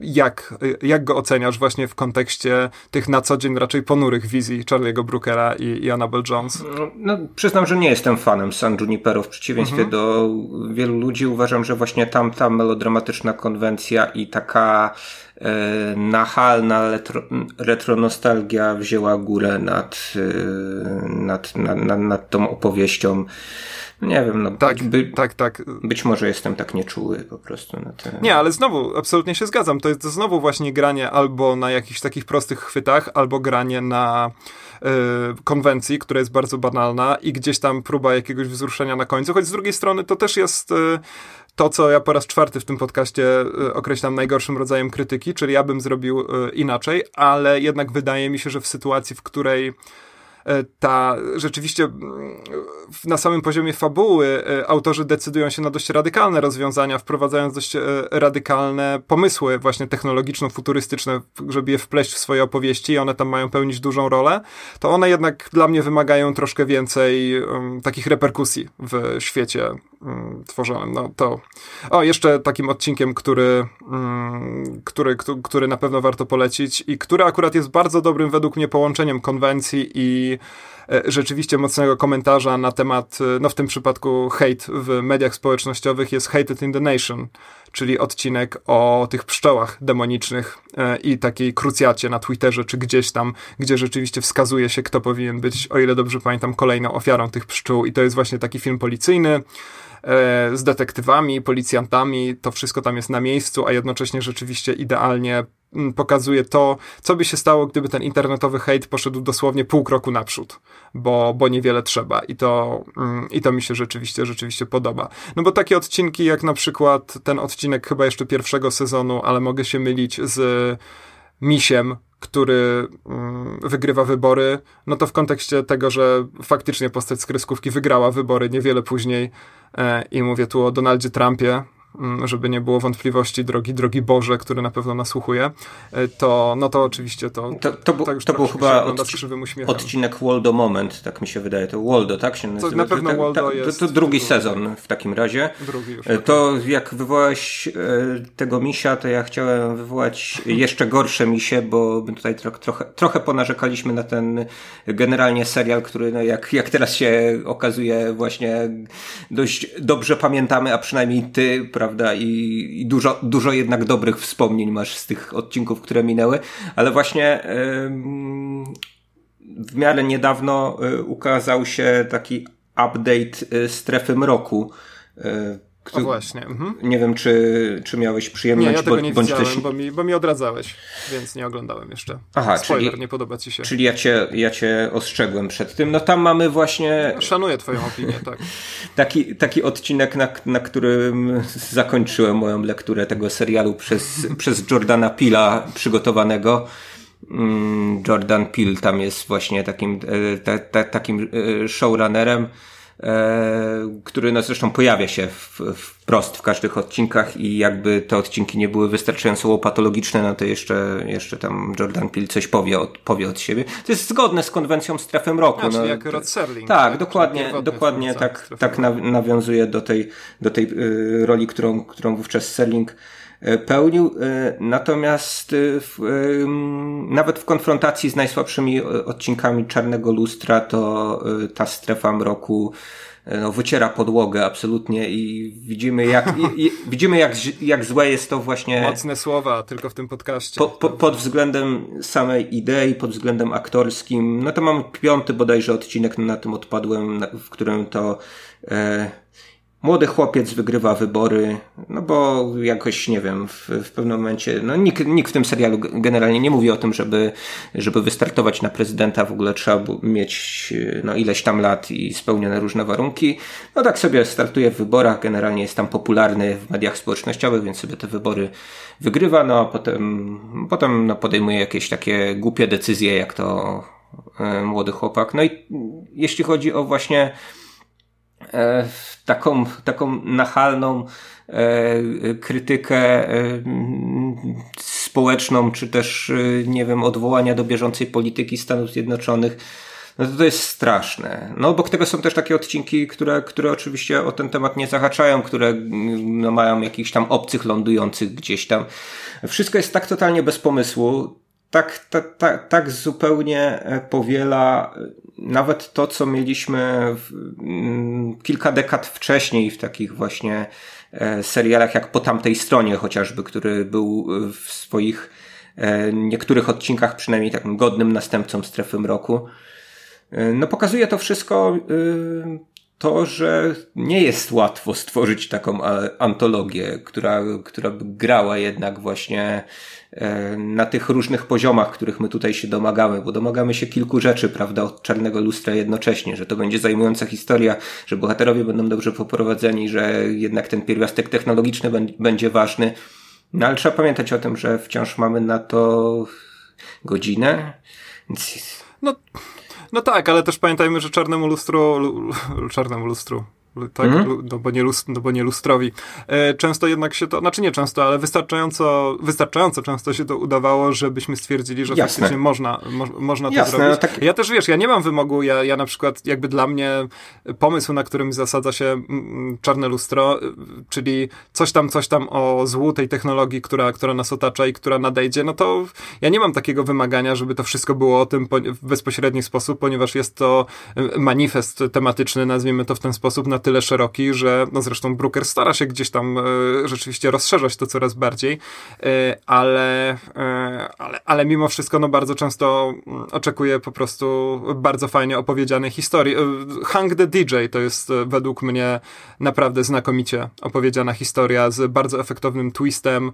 Jak, jak go oceniasz właśnie w kontekście tych na co dzień raczej ponurych wizji Charlie'ego Brookera i, i Annabelle Jones? No, no, przyznam, że nie jestem fanem San Junipero w przeciwieństwie mhm. do wielu ludzi. Uważam, że właśnie tam ta melodramatyczna konwencja i taka E, nachalna retro, retronostalgia wzięła górę nad, e, nad, nad, nad, nad tą opowieścią. Nie wiem, no tak, by, tak, tak. Być może jestem tak nieczuły po prostu na te... Nie, ale znowu, absolutnie się zgadzam. To jest znowu właśnie granie albo na jakichś takich prostych chwytach, albo granie na konwencji, która jest bardzo banalna i gdzieś tam próba jakiegoś wzruszenia na końcu, choć z drugiej strony to też jest y, to, co ja po raz czwarty w tym podcaście y, określam najgorszym rodzajem krytyki, czyli ja bym zrobił y, inaczej, ale jednak wydaje mi się, że w sytuacji, w której ta rzeczywiście mm, na samym poziomie fabuły e, autorzy decydują się na dość radykalne rozwiązania, wprowadzając dość e, radykalne pomysły właśnie technologiczno-futurystyczne, żeby je wpleść w swoje opowieści i one tam mają pełnić dużą rolę, to one jednak dla mnie wymagają troszkę więcej um, takich reperkusji w świecie um, tworzonym. No to o, jeszcze takim odcinkiem, który, um, który, który, który na pewno warto polecić i który akurat jest bardzo dobrym według mnie połączeniem konwencji i e, rzeczywiście mocnego komentarza na temat, no w tym przypadku hate w mediach społecznościowych jest Hated in the Nation, czyli odcinek o tych pszczołach demonicznych i takiej krucjacie na Twitterze czy gdzieś tam, gdzie rzeczywiście wskazuje się, kto powinien być, o ile dobrze pamiętam, kolejną ofiarą tych pszczół. I to jest właśnie taki film policyjny, E, z detektywami, policjantami, to wszystko tam jest na miejscu, a jednocześnie rzeczywiście idealnie pokazuje to, co by się stało, gdyby ten internetowy hejt poszedł dosłownie pół kroku naprzód, bo, bo niewiele trzeba i to, mm, i to mi się rzeczywiście, rzeczywiście podoba. No bo takie odcinki jak na przykład ten odcinek chyba jeszcze pierwszego sezonu, ale mogę się mylić z Misiem, który mm, wygrywa wybory, no to w kontekście tego, że faktycznie postać z kreskówki wygrała wybory niewiele później e, i mówię tu o Donaldzie Trumpie, Mm, żeby nie było wątpliwości, drogi, drogi Boże, który na pewno nasłuchuje, e, to, no to oczywiście to. To, to, bu, to był chyba od, odcinek Waldo Moment, tak mi się wydaje. To Waldo, tak się nazywa? To na pewno Waldo ta, jest. To, to drugi sezon w takim razie. Drugi już. E, to jak wywołałeś e, tego misia, to ja chciałem wywołać jeszcze gorsze misie, bo tutaj tro, trochę, trochę ponarzekaliśmy na ten generalnie serial, który no jak, jak teraz się okazuje właśnie dość dobrze pamiętamy, a przynajmniej ty, prawda? I, i dużo, dużo jednak dobrych wspomnień masz z tych odcinków, które minęły, ale właśnie w miarę niedawno y, ukazał się taki update y, strefy mroku y, o właśnie. Mhm. Nie wiem, czy, czy miałeś przyjemność. Nie, ja tego nie bądź też... bo, mi, bo mi odradzałeś, więc nie oglądałem jeszcze. Aha, Spoiler, czyli, nie podoba ci się. Czyli ja cię, ja cię ostrzegłem przed tym. No tam mamy właśnie... Szanuję twoją opinię, tak. taki, taki odcinek, na, na którym zakończyłem moją lekturę tego serialu przez, przez Jordana Pila przygotowanego. Mm, Jordan Peele tam jest właśnie takim, e, takim e, showrunnerem który no zresztą pojawia się w, wprost w każdych odcinkach i jakby te odcinki nie były wystarczająco patologiczne, no to jeszcze, jeszcze tam Jordan Peele coś powie od, powie od siebie. To jest zgodne z konwencją strefy mroku. Znaczy, no, jak Rod Serling. Tak, tak dokładnie, dokładnie tak, tak nawiązuje do tej, do tej y, roli, którą, którą wówczas Serling pełnił. Y, natomiast w, nawet w konfrontacji z najsłabszymi odcinkami Czarnego Lustra, to ta strefa mroku no, wyciera podłogę absolutnie i widzimy jak, i, i, widzimy jak, jak złe jest to właśnie... Mocne słowa, tylko w tym podcaście. Po, po, pod względem samej idei, pod względem aktorskim, no to mam piąty bodajże odcinek, na tym odpadłem, w którym to e, młody chłopiec wygrywa wybory, no bo jakoś, nie wiem, w, w pewnym momencie, no nikt, nikt w tym serialu generalnie nie mówi o tym, żeby, żeby wystartować na prezydenta, w ogóle trzeba mieć no ileś tam lat i spełnione różne warunki. No tak sobie startuje w wyborach, generalnie jest tam popularny w mediach społecznościowych, więc sobie te wybory wygrywa, no a potem, potem no, podejmuje jakieś takie głupie decyzje, jak to e, młody chłopak. No i jeśli chodzi o właśnie E, taką, taką nachalną e, krytykę e, społeczną, czy też, nie wiem, odwołania do bieżącej polityki Stanów Zjednoczonych, no to to jest straszne. No obok tego są też takie odcinki, które, które oczywiście o ten temat nie zahaczają, które no, mają jakichś tam obcych lądujących gdzieś tam. Wszystko jest tak totalnie bez pomysłu, tak, tak, tak, tak zupełnie powiela nawet to, co mieliśmy w, mm, kilka dekad wcześniej w takich właśnie e, serialach, jak po tamtej stronie chociażby, który był w swoich e, niektórych odcinkach przynajmniej takim godnym następcą strefy mroku. E, no pokazuje to wszystko to, że nie jest łatwo stworzyć taką antologię, która, która by grała jednak właśnie E, na tych różnych poziomach, których my tutaj się domagamy, bo domagamy się kilku rzeczy, prawda, od czarnego lustra jednocześnie, że to będzie zajmująca historia, że bohaterowie będą dobrze poprowadzeni, że jednak ten pierwiastek technologiczny będzie ważny. No ale trzeba pamiętać o tym, że wciąż mamy na to godzinę. No, no tak, ale też pamiętajmy, że czarnemu lustru, czarnemu lustru, tak? Mm. No, bo nie lust, no bo nie lustrowi. E, często jednak się to, znaczy nie często, ale wystarczająco, wystarczająco często się to udawało, żebyśmy stwierdzili, że Jasne. faktycznie można, mo, można to Jasne, zrobić. Tak... Ja też, wiesz, ja nie mam wymogu, ja, ja na przykład jakby dla mnie pomysł, na którym zasadza się mm, mm, czarne lustro, y, czyli coś tam, coś tam o złu tej technologii, która, która nas otacza i która nadejdzie, no to ja nie mam takiego wymagania, żeby to wszystko było o tym w bezpośredni sposób, ponieważ jest to y, manifest tematyczny, nazwijmy to w ten sposób, na tyle szeroki, że no zresztą Brooker stara się gdzieś tam e, rzeczywiście rozszerzać to coraz bardziej, e, ale, e, ale, ale mimo wszystko no bardzo często mm, oczekuję po prostu bardzo fajnie opowiedzianej historii. Hang the DJ to jest według mnie naprawdę znakomicie opowiedziana historia z bardzo efektownym twistem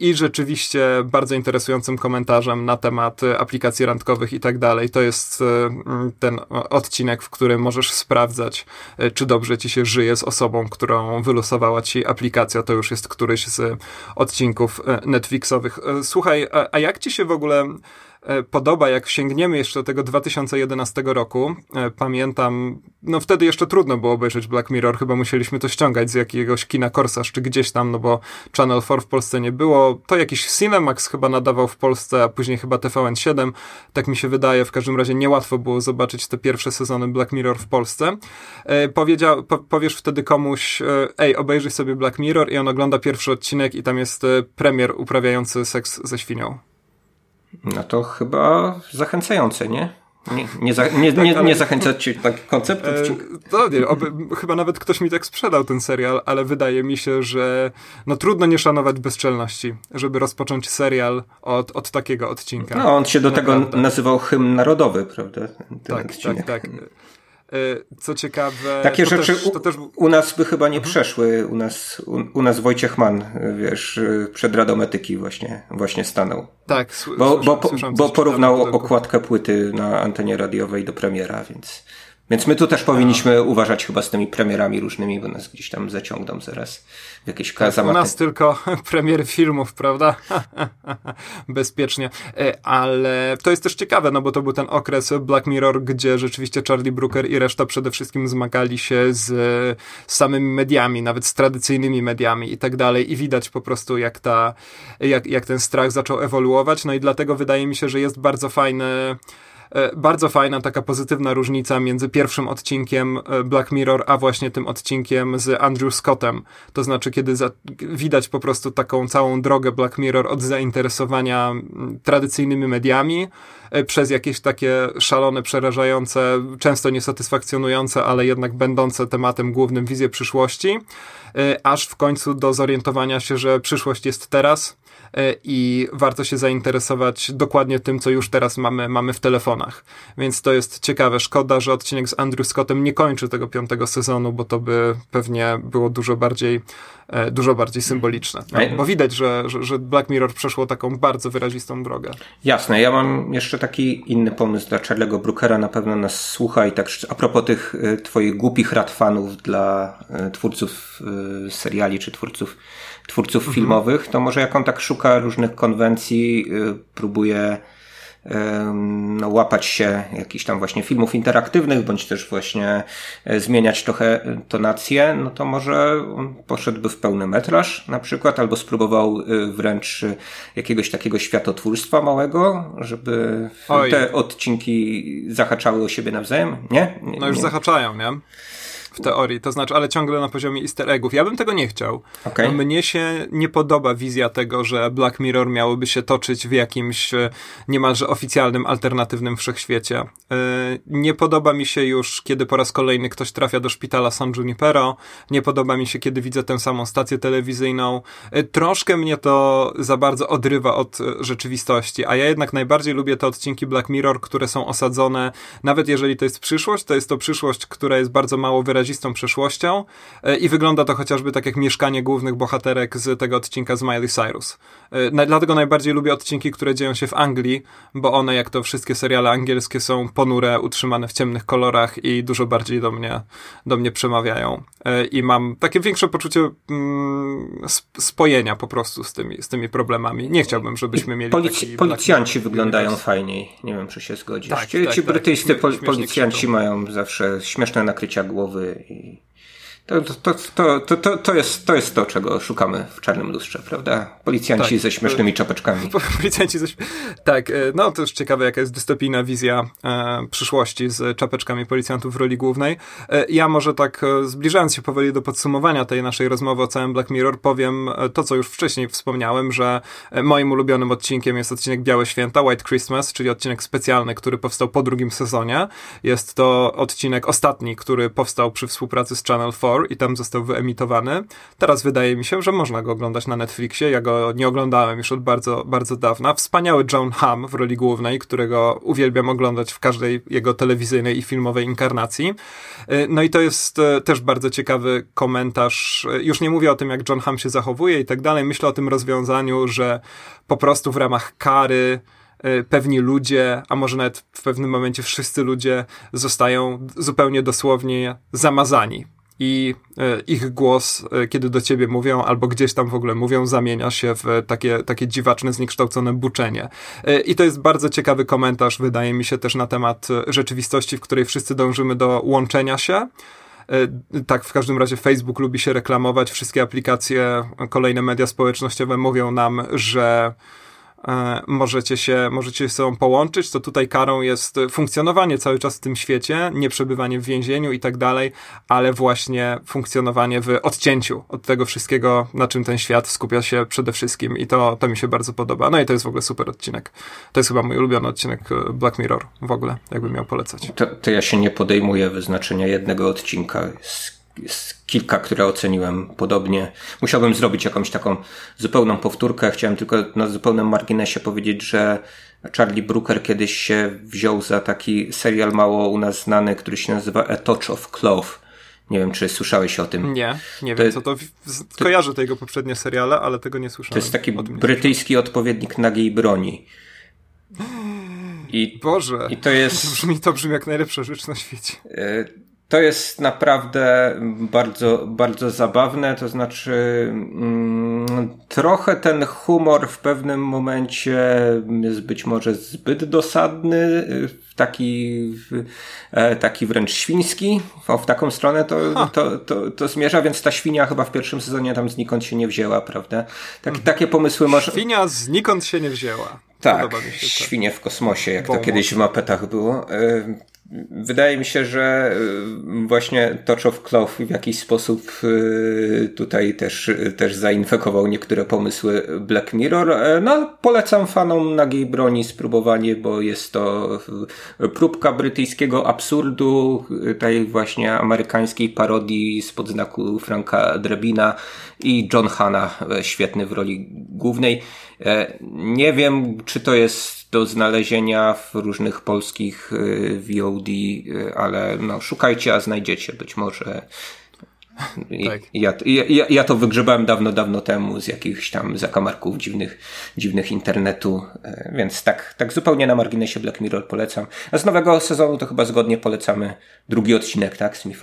i rzeczywiście bardzo interesującym komentarzem na temat aplikacji randkowych i tak dalej. To jest ten odcinek, w którym możesz sprawdzać, czy dobrze ci się żyje z osobą, którą wylosowała ci aplikacja. To już jest któryś z odcinków Netflixowych. Słuchaj, a, a jak ci się w ogóle E, podoba, jak sięgniemy jeszcze do tego 2011 roku. E, pamiętam, no wtedy jeszcze trudno było obejrzeć Black Mirror, chyba musieliśmy to ściągać z jakiegoś kina Korsarz czy gdzieś tam, no bo Channel 4 w Polsce nie było. To jakiś Cinemax chyba nadawał w Polsce, a później chyba TVN7, tak mi się wydaje. W każdym razie niełatwo było zobaczyć te pierwsze sezony Black Mirror w Polsce. E, powiedział, po, powiesz wtedy komuś, ej, obejrzyj sobie Black Mirror i on ogląda pierwszy odcinek i tam jest premier uprawiający seks ze świnią. No to chyba zachęcające, nie? Nie, nie, za, nie, tak, nie, nie zachęcać ci taki koncept odcinka? To nie, oby, chyba nawet ktoś mi tak sprzedał ten serial, ale wydaje mi się, że no trudno nie szanować bezczelności, żeby rozpocząć serial od, od takiego odcinka. No, on się do Naprawdę. tego nazywał hymn narodowy, prawda? Ten tak, odcinek. tak, tak. E, co ciekawe. Takie rzeczy też, też... u, nas by chyba nie mhm. przeszły. U nas, u, u, nas Wojciech Mann, wiesz, przed Radą Etyki właśnie, właśnie stanął. Tak, bo, bo, bo porównał okładkę płyty na antenie radiowej do premiera, więc. Więc my tu też powinniśmy uważać chyba z tymi premierami różnymi, bo nas gdzieś tam zaciągną zaraz w jakieś kazamaty. Tak, u nas tylko premier filmów, prawda? Bezpiecznie. E, ale to jest też ciekawe, no bo to był ten okres Black Mirror, gdzie rzeczywiście Charlie Brooker i reszta przede wszystkim zmagali się z, samymi mediami, nawet z tradycyjnymi mediami i tak dalej i widać po prostu jak ta, jak, jak ten strach zaczął ewoluować, no i dlatego wydaje mi się, że jest bardzo fajny bardzo fajna taka pozytywna różnica między pierwszim odcinkiem e, Black Mirror, a właśnie tym odcinkiem z Andrew Scottem. To znaczy, kiedy za, widać po prostu taką całą drogę Black Mirror od zainteresowania tradycyjnymi mediami, e, przez jakieś takie szalone, przerażające, często niesatysfakcjonujące, ale jednak będące tematem głównym wizję przyszłości, aż w końcu do zorientowania się, że przyszłość jest teraz, E, i warto się zainteresować dokładnie tym, co już teraz mamy, mamy w telefonach. Więc to jest ciekawe. Szkoda, że odcinek z Andrew Scottem nie kończy tego piątego sezonu, bo to by pewnie było dużo bardziej, e, dużo bardziej symboliczne. No, bo widać, że, że, że Black Mirror przeszło taką bardzo wyrazistą drogę. Jasne. Ja mam jeszcze taki inny pomysł dla Charlie'ego Brookera. Na pewno nas słucha i tak a propos tych e, twoich głupich rad fanów dla twórców seriali czy twórców twórców mhm. filmowych, to może jak on tak szuka różnych konwencji, y, próbuje no, łapać się jakichś tam właśnie filmów interaktywnych, bądź też właśnie e, zmieniać trochę e, tonację, no to może on poszedłby w pełny metraż na przykład, albo spróbował e, wręcz jakiegoś takiego światotwórstwa małego, żeby Oj. te odcinki zahaczały o siebie nawzajem, nie? nie no już nie. zahaczają, nie? W teorii, to znaczy, ale ciągle na poziomie easter eggów. Ja bym tego nie chciał. Okay. Mnie się nie podoba wizja tego, że Black Mirror miałoby się toczyć w jakimś e, niemalże oficjalnym, alternatywnym wszechświecie. E, nie podoba mi się już, kiedy po raz kolejny ktoś trafia do szpitala San Junipero. Nie podoba mi się, kiedy widzę tę samą stację telewizyjną. E, troszkę mnie to za bardzo odrywa od rzeczywistości, a ja jednak najbardziej lubię te odcinki Black Mirror, które są osadzone, nawet jeżeli to jest przyszłość, to jest to przyszłość, która jest bardzo mało wyraźna wyrazistą przeszłością e, i wygląda to chociażby tak jak mieszkanie głównych bohaterek z tego odcinka z Miley Cyrus. E, dlatego najbardziej lubię odcinki, które dzieją się w Anglii, bo one, jak to wszystkie seriale angielskie, są ponure, utrzymane w ciemnych kolorach i dużo bardziej do mnie, do mnie przemawiają. E, I mam takie większe poczucie mm, spojenia po prostu z tymi, z tymi problemami. Nie chciałbym, żebyśmy mieli Polic Policjanci wyglądają fajniej. Nie wiem, czy się zgodzisz. Tak, ci, tak, ci tak, brytyjscy tak. policjanci mają zawsze śmieszne nakrycia głowy i To, to, to, to, to, jest, to jest to, czego szukamy w Czarnym Lustrze, prawda? Policjanci tak, ze śmiesznymi czapeczkami. Policjanci ze Tak, e, no to już ciekawe, jaka jest dystopijna wizja e, przyszłości z czapeczkami policjantów w roli głównej. E, ja może tak e, zbliżając się powoli do podsumowania tej naszej rozmowy o całym Black Mirror, powiem e, to, co już wcześniej wspomniałem, że moim ulubionym odcinkiem jest odcinek Białe Święta, White Christmas, czyli odcinek specjalny, który powstał po drugim sezonie. Jest to odcinek ostatni, który powstał przy współpracy z Channel 4 i tam został wyemitowany. Teraz wydaje mi się, że można go oglądać na Netflixie. Ja go nie oglądałem już od bardzo, bardzo dawna. Wspaniały John Hamm w roli głównej, którego uwielbiam oglądać w każdej jego telewizyjnej i filmowej inkarnacji. Y, no i to jest y, też bardzo ciekawy komentarz. Y, już nie mówię o tym, jak John Hamm się zachowuje i tak dalej. Myślę o tym rozwiązaniu, że po prostu w ramach kary pewni ludzie, a może nawet w pewnym momencie wszyscy ludzie zostają zupełnie dosłownie zamazani i e, ich głos, e, kiedy do ciebie mówią, albo gdzieś tam w ogóle mówią, zamienia się w takie, takie dziwaczne, zniekształcone buczenie. E, I to jest bardzo ciekawy komentarz, wydaje mi się, też na temat rzeczywistości, w której wszyscy dążymy do łączenia się. Tak, w każdym razie Facebook lubi się reklamować, wszystkie aplikacje, kolejne media społecznościowe mówią nam, że możecie się, możecie się sobą połączyć, to tutaj karą jest funkcjonowanie cały czas w tym świecie, nie przebywanie w więzieniu i tak dalej, ale właśnie funkcjonowanie w odcięciu od tego wszystkiego, na czym ten świat skupia się przede wszystkim i to, to mi się bardzo podoba. No i to jest w ogóle super odcinek. To jest chyba mój ulubiony odcinek e, Black Mirror w ogóle, jakbym miał polecać. To, to ja się nie podejmuję wyznaczenia jednego odcinka. Jest jest kilka, które oceniłem podobnie. Musiałbym zrobić jakąś taką zupełną powtórkę. Chciałem tylko na zupełnym marginesie powiedzieć, że Charlie Brooker kiedyś się wziął za taki serial mało u nas znany, który się nazywa A Touch of Clove. Nie wiem, czy słyszałeś o tym. Nie, nie to wiem, co to. Kojarzę tego poprzednie seriale, ale tego nie słyszałem. To jest taki brytyjski odpowiednik nagiej broni. I, Boże, i to jest. To brzmi, to brzmi jak najlepsza rzecz na świecie. E, to jest naprawdę bardzo, bardzo zabawne, to znaczy mm, trochę ten humor w pewnym momencie jest być może zbyt dosadny, taki, e, taki wręcz świński, o, w taką stronę to, to, to, to, zmierza, więc ta świnia chyba w pierwszym sezonie tam znikąd się nie wzięła, prawda? Tak, mhm. Takie pomysły może... Świnia znikąd się nie wzięła. Tak, świnie w kosmosie, jak to kiedyś w mapetach było. Wydaje mi się, że y, właśnie Touch of Cloth w jakiś sposób y, tutaj też, też zainfekował niektóre pomysły Black Mirror. E, no, polecam fanom nagiej broni spróbowanie, bo jest to próbka brytyjskiego absurdu, tej właśnie amerykańskiej parodii spod znaku Franka Drebina i John Hanna, e, świetny w roli głównej. E, nie wiem, czy to jest do znalezienia w różnych polskich y, VOD, y, ale no, szukajcie, a znajdziecie. Być może tak. Ja, ja, ja to wygrzebałem dawno, dawno temu z jakichś tam zakamarków dziwnych, dziwnych internetu, e, więc tak, tak zupełnie na marginesie Black Mirror polecam. A z nowego sezonu to chyba zgodnie polecamy drugi odcinek, tak? Smith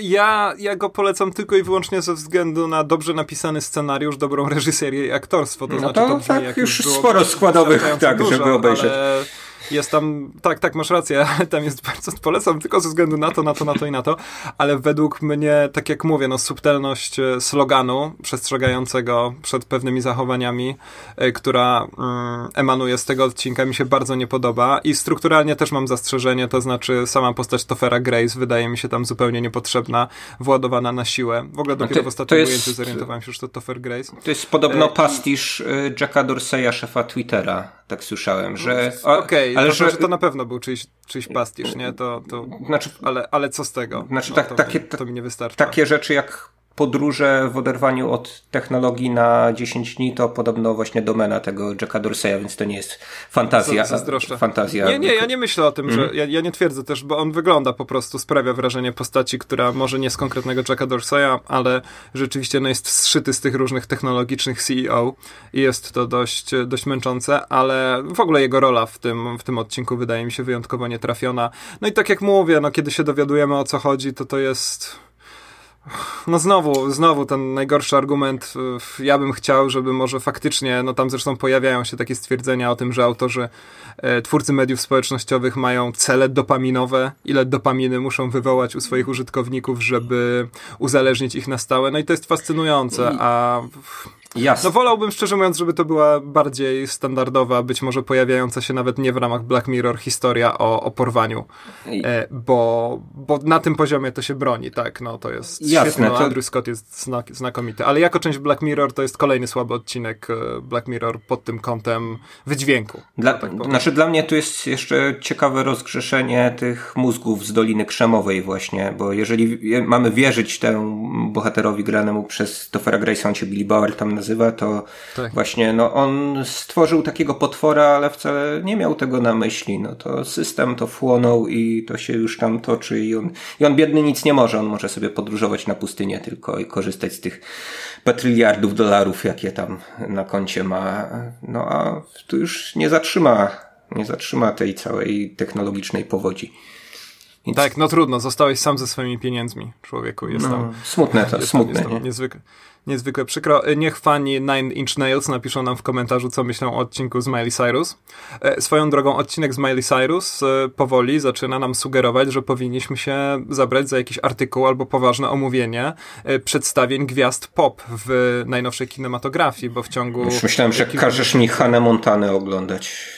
Ja, ja go polecam tylko i wyłącznie ze względu na dobrze napisany scenariusz, dobrą reżyserię i aktorstwo. To no znaczy, to, tak, już sporo składowych, tak, dużo, żeby obejrzeć. Ale jest tam, tak, tak, masz rację, ale tam jest bardzo, polecam tylko ze względu na to, na to, na to i na to, ale według mnie, tak jak mówię, no subtelność e, sloganu przestrzegającego przed pewnymi zachowaniami, e, która mm, emanuje z tego odcinka mi się bardzo nie podoba i strukturalnie też mam zastrzeżenie, to znaczy sama postać Tofera Grace wydaje mi się tam zupełnie niepotrzebna, władowana na siłę. W ogóle dopiero to, w ostatnim jest, ujęciu zorientowałem się, że to Tofer Grace. To jest podobno e, pastisz Jacka Dorseya, szefa Twittera, tak słyszałem, że... Okej, okay, ale to, że... to na pewno był czyjś, czyjś pastisz, nie? To, to, znaczy, ale, ale co z tego? Znaczy, no, tak, to, takie, mi, to mi nie wystarczy. Takie rzeczy jak podróże w oderwaniu od technologii na 10 dni to podobno właśnie domena tego Jacka Dorseya, więc to nie jest fantazja. Zazdroszczę. Fantazja. Nie, nie, ja nie myślę o tym, mm. że mhm. ja, ja, nie twierdzę też, bo on wygląda po prostu, sprawia wrażenie postaci, która może nie z konkretnego Jacka Dorseya, ale rzeczywiście no, jest zszyty z tych różnych technologicznych CEO i jest to dość, dość męczące, ale w ogóle jego rola w tym, w tym odcinku wydaje mi się wyjątkowo nietrafiona. No i tak jak mówię, no kiedy się dowiadujemy o co chodzi, to to jest No znowu, znowu ten najgorszy argument. Ja bym chciał, żeby może faktycznie, no tam zresztą pojawiają się takie stwierdzenia o tym, że autorzy, e, twórcy mediów społecznościowych mają cele dopaminowe, ile dopaminy muszą wywołać u swoich użytkowników, żeby uzależnić ich na stałe. No i to jest fascynujące, a Jasne. No wolałbym szczerze mówiąc, żeby to była bardziej standardowa, być może pojawiająca się nawet nie w ramach Black Mirror historia o, o porwaniu, e, bo, bo na tym poziomie to się broni, tak, no to jest Jasne, świetne, no, to... Andrew Scott jest znak, znakomity, ale jako część Black Mirror to jest kolejny słaby odcinek e, Black Mirror pod tym kątem wydźwięku. Dla, tak znaczy dla mnie tu jest jeszcze ciekawe rozgrzeszenie tych mózgów z Doliny Krzemowej właśnie, bo jeżeli mamy wierzyć temu bohaterowi granemu przez Toffera Grayson czy Billy Bauer tam nazywa, to tak. właśnie no, on stworzył takiego potwora, ale wcale nie miał tego na myśli. No, to system to wchłonął i to się już tam toczy i on, i on biedny nic nie może. On może sobie podróżować na pustynię tylko i korzystać z tych petryliardów dolarów, jakie tam na koncie ma. No a tu już nie zatrzyma, nie zatrzyma tej całej technologicznej powodzi. Więc... Tak, no trudno, zostałeś sam ze swoimi pieniędzmi, człowieku. Jest no, tam, smutne to, smutne. Tam, jest tam niezwykle, niezwykle przykro. E, niech fani Nine Inch Nails napiszą nam w komentarzu, co myślą o odcinku z Miley Cyrus. E, swoją drogą, odcinek z Miley Cyrus e, powoli zaczyna nam sugerować, że powinniśmy się zabrać za jakiś artykuł albo poważne omówienie przedstawień gwiazd pop w najnowszej kinematografii, bo w ciągu... Już myślałem, że każesz mi Hannah Montanę oglądać.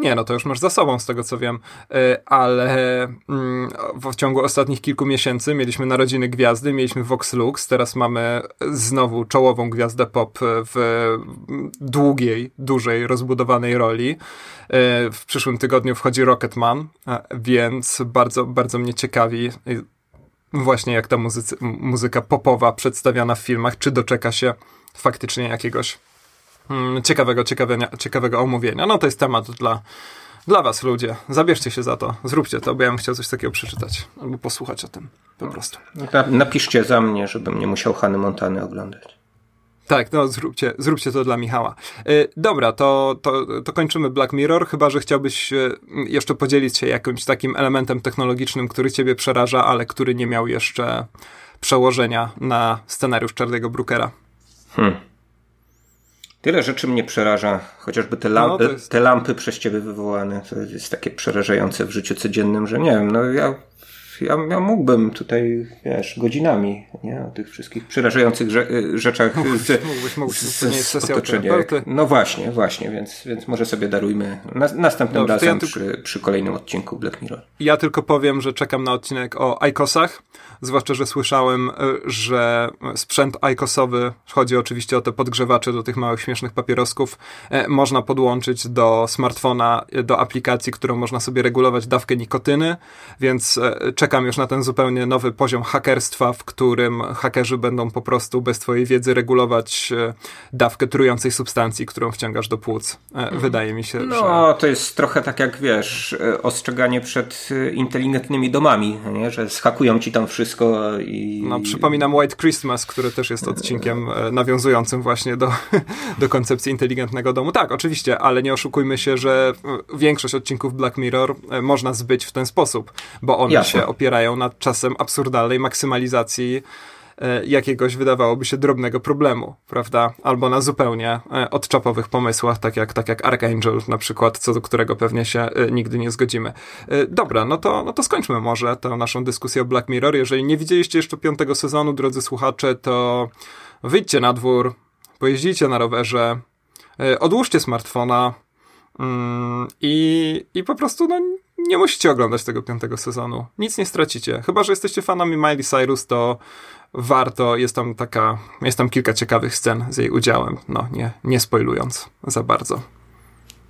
Nie, no to już masz za sobą, z tego co wiem, e, ale mm, w ciągu ostatnich kilku miesięcy mieliśmy Narodziny Gwiazdy, mieliśmy Vox Lux, teraz mamy znowu czołową gwiazdę pop w długiej, dużej, rozbudowanej roli. E, w przyszłym tygodniu wchodzi Rocketman, więc bardzo, bardzo mnie ciekawi właśnie jak ta muzyka popowa przedstawiana w filmach, czy doczeka się faktycznie jakiegoś ciekawego, ciekawego, ciekawego omówienia. No to jest temat dla, dla was, ludzie. Zabierzcie się za to, zróbcie to, bo ja bym chciał coś takiego przeczytać albo posłuchać o tym po prostu. Napiszcie za mnie, żebym nie musiał Hany Montany oglądać. Tak, no zróbcie, zróbcie to dla Michała. Yy, dobra, to, to, to kończymy Black Mirror, chyba że chciałbyś yy, jeszcze podzielić się jakimś takim elementem technologicznym, który ciebie przeraża, ale który nie miał jeszcze przełożenia na scenariusz Czarnego Brookera. Hmm. Tyle rzeczy mnie przeraża, chociażby te, lamp, no, jest... te lampy przez ciebie wywołane, to jest takie przerażające w życiu codziennym, że nie wiem, no ja, ja, ja mógłbym tutaj, wiesz, godzinami, nie, o tych wszystkich przerażających rze rzeczach mógłbyś, z, mógłbyś, mógłbyś, z, z otoczenia. No właśnie, właśnie, więc, więc może sobie darujmy na, następnym Dobrze, razem ja tylko... przy, przy kolejnym odcinku Black Mirror. Ja tylko powiem, że czekam na odcinek o ICOSach, zwłaszcza, że słyszałem, e, że sprzęt ICOSowy, chodzi oczywiście o te podgrzewacze do tych małych śmiesznych papierosków, e, można podłączyć do smartfona, do aplikacji, którą można sobie regulować dawkę nikotyny, więc czekam już na ten zupełnie nowy poziom hakerstwa, w którym hakerzy będą po prostu bez twojej wiedzy regulować dawkę trującej substancji, którą wciągasz do płuc. Mhm. Wydaje mi się, no, że... No, to jest trochę tak jak, wiesz, ostrzeganie przed inteligentnymi domami, nie? że schakują ci tam wszystko i... No, przypominam White Christmas, który też jest odcinkiem e, nawiązującym właśnie do, do koncepcji inteligentnego domu. Tak, oczywiście, ale nie oszukujmy się, że e, większość odcinków Black Mirror e, można zbyć w ten sposób, bo one Jasne. się opierają na czasem absurdalnej maksymalizacji E, jakiegoś wydawałoby się drobnego problemu, prawda? Albo na zupełnie e, odczapowych pomysłach, tak jak, tak jak Archangel na przykład, co do którego pewnie się e, nigdy nie zgodzimy. Dobra, no to, no to skończmy może tę naszą dyskusję o Black Mirror. Jeżeli nie widzieliście jeszcze piątego sezonu, drodzy słuchacze, to wyjdźcie na dwór, pojeździcie na rowerze, odłóżcie smartfona, mm, i, I po prostu no, nie musicie oglądać tego piątego sezonu. Nic nie stracicie. Chyba, że jesteście fanami Miley Cyrus, to warto, jest tam taka, jest tam kilka ciekawych scen z jej udziałem, no nie, nie spoilując za bardzo.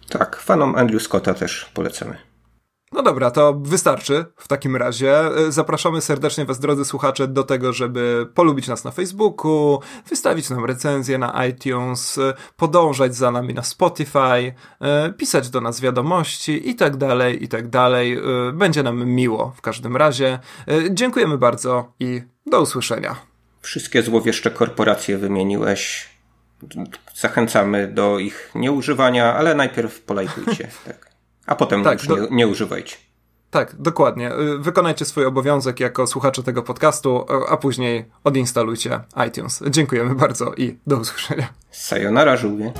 Tak, fanom Andrew Scotta też polecamy. No dobra, to wystarczy w takim razie. Zapraszamy serdecznie Was, drodzy słuchacze, do tego, żeby polubić nas na Facebooku, wystawić nam recenzję na iTunes, podążać za nami na Spotify, e, pisać do nas wiadomości i tak dalej, i tak dalej. E, będzie nam miło w każdym razie. E, dziękujemy bardzo i do usłyszenia. Wszystkie złowieszcze korporacje wymieniłeś. Zachęcamy do ich nieużywania, ale najpierw polajkujcie. tak. A potem tak, już do... nie, nie używajcie. Tak, dokładnie. Y, wykonajcie swój obowiązek jako słuchacze tego podcastu, a później odinstalujcie iTunes. Dziękujemy bardzo i do usłyszenia. Sayonara, żółwie.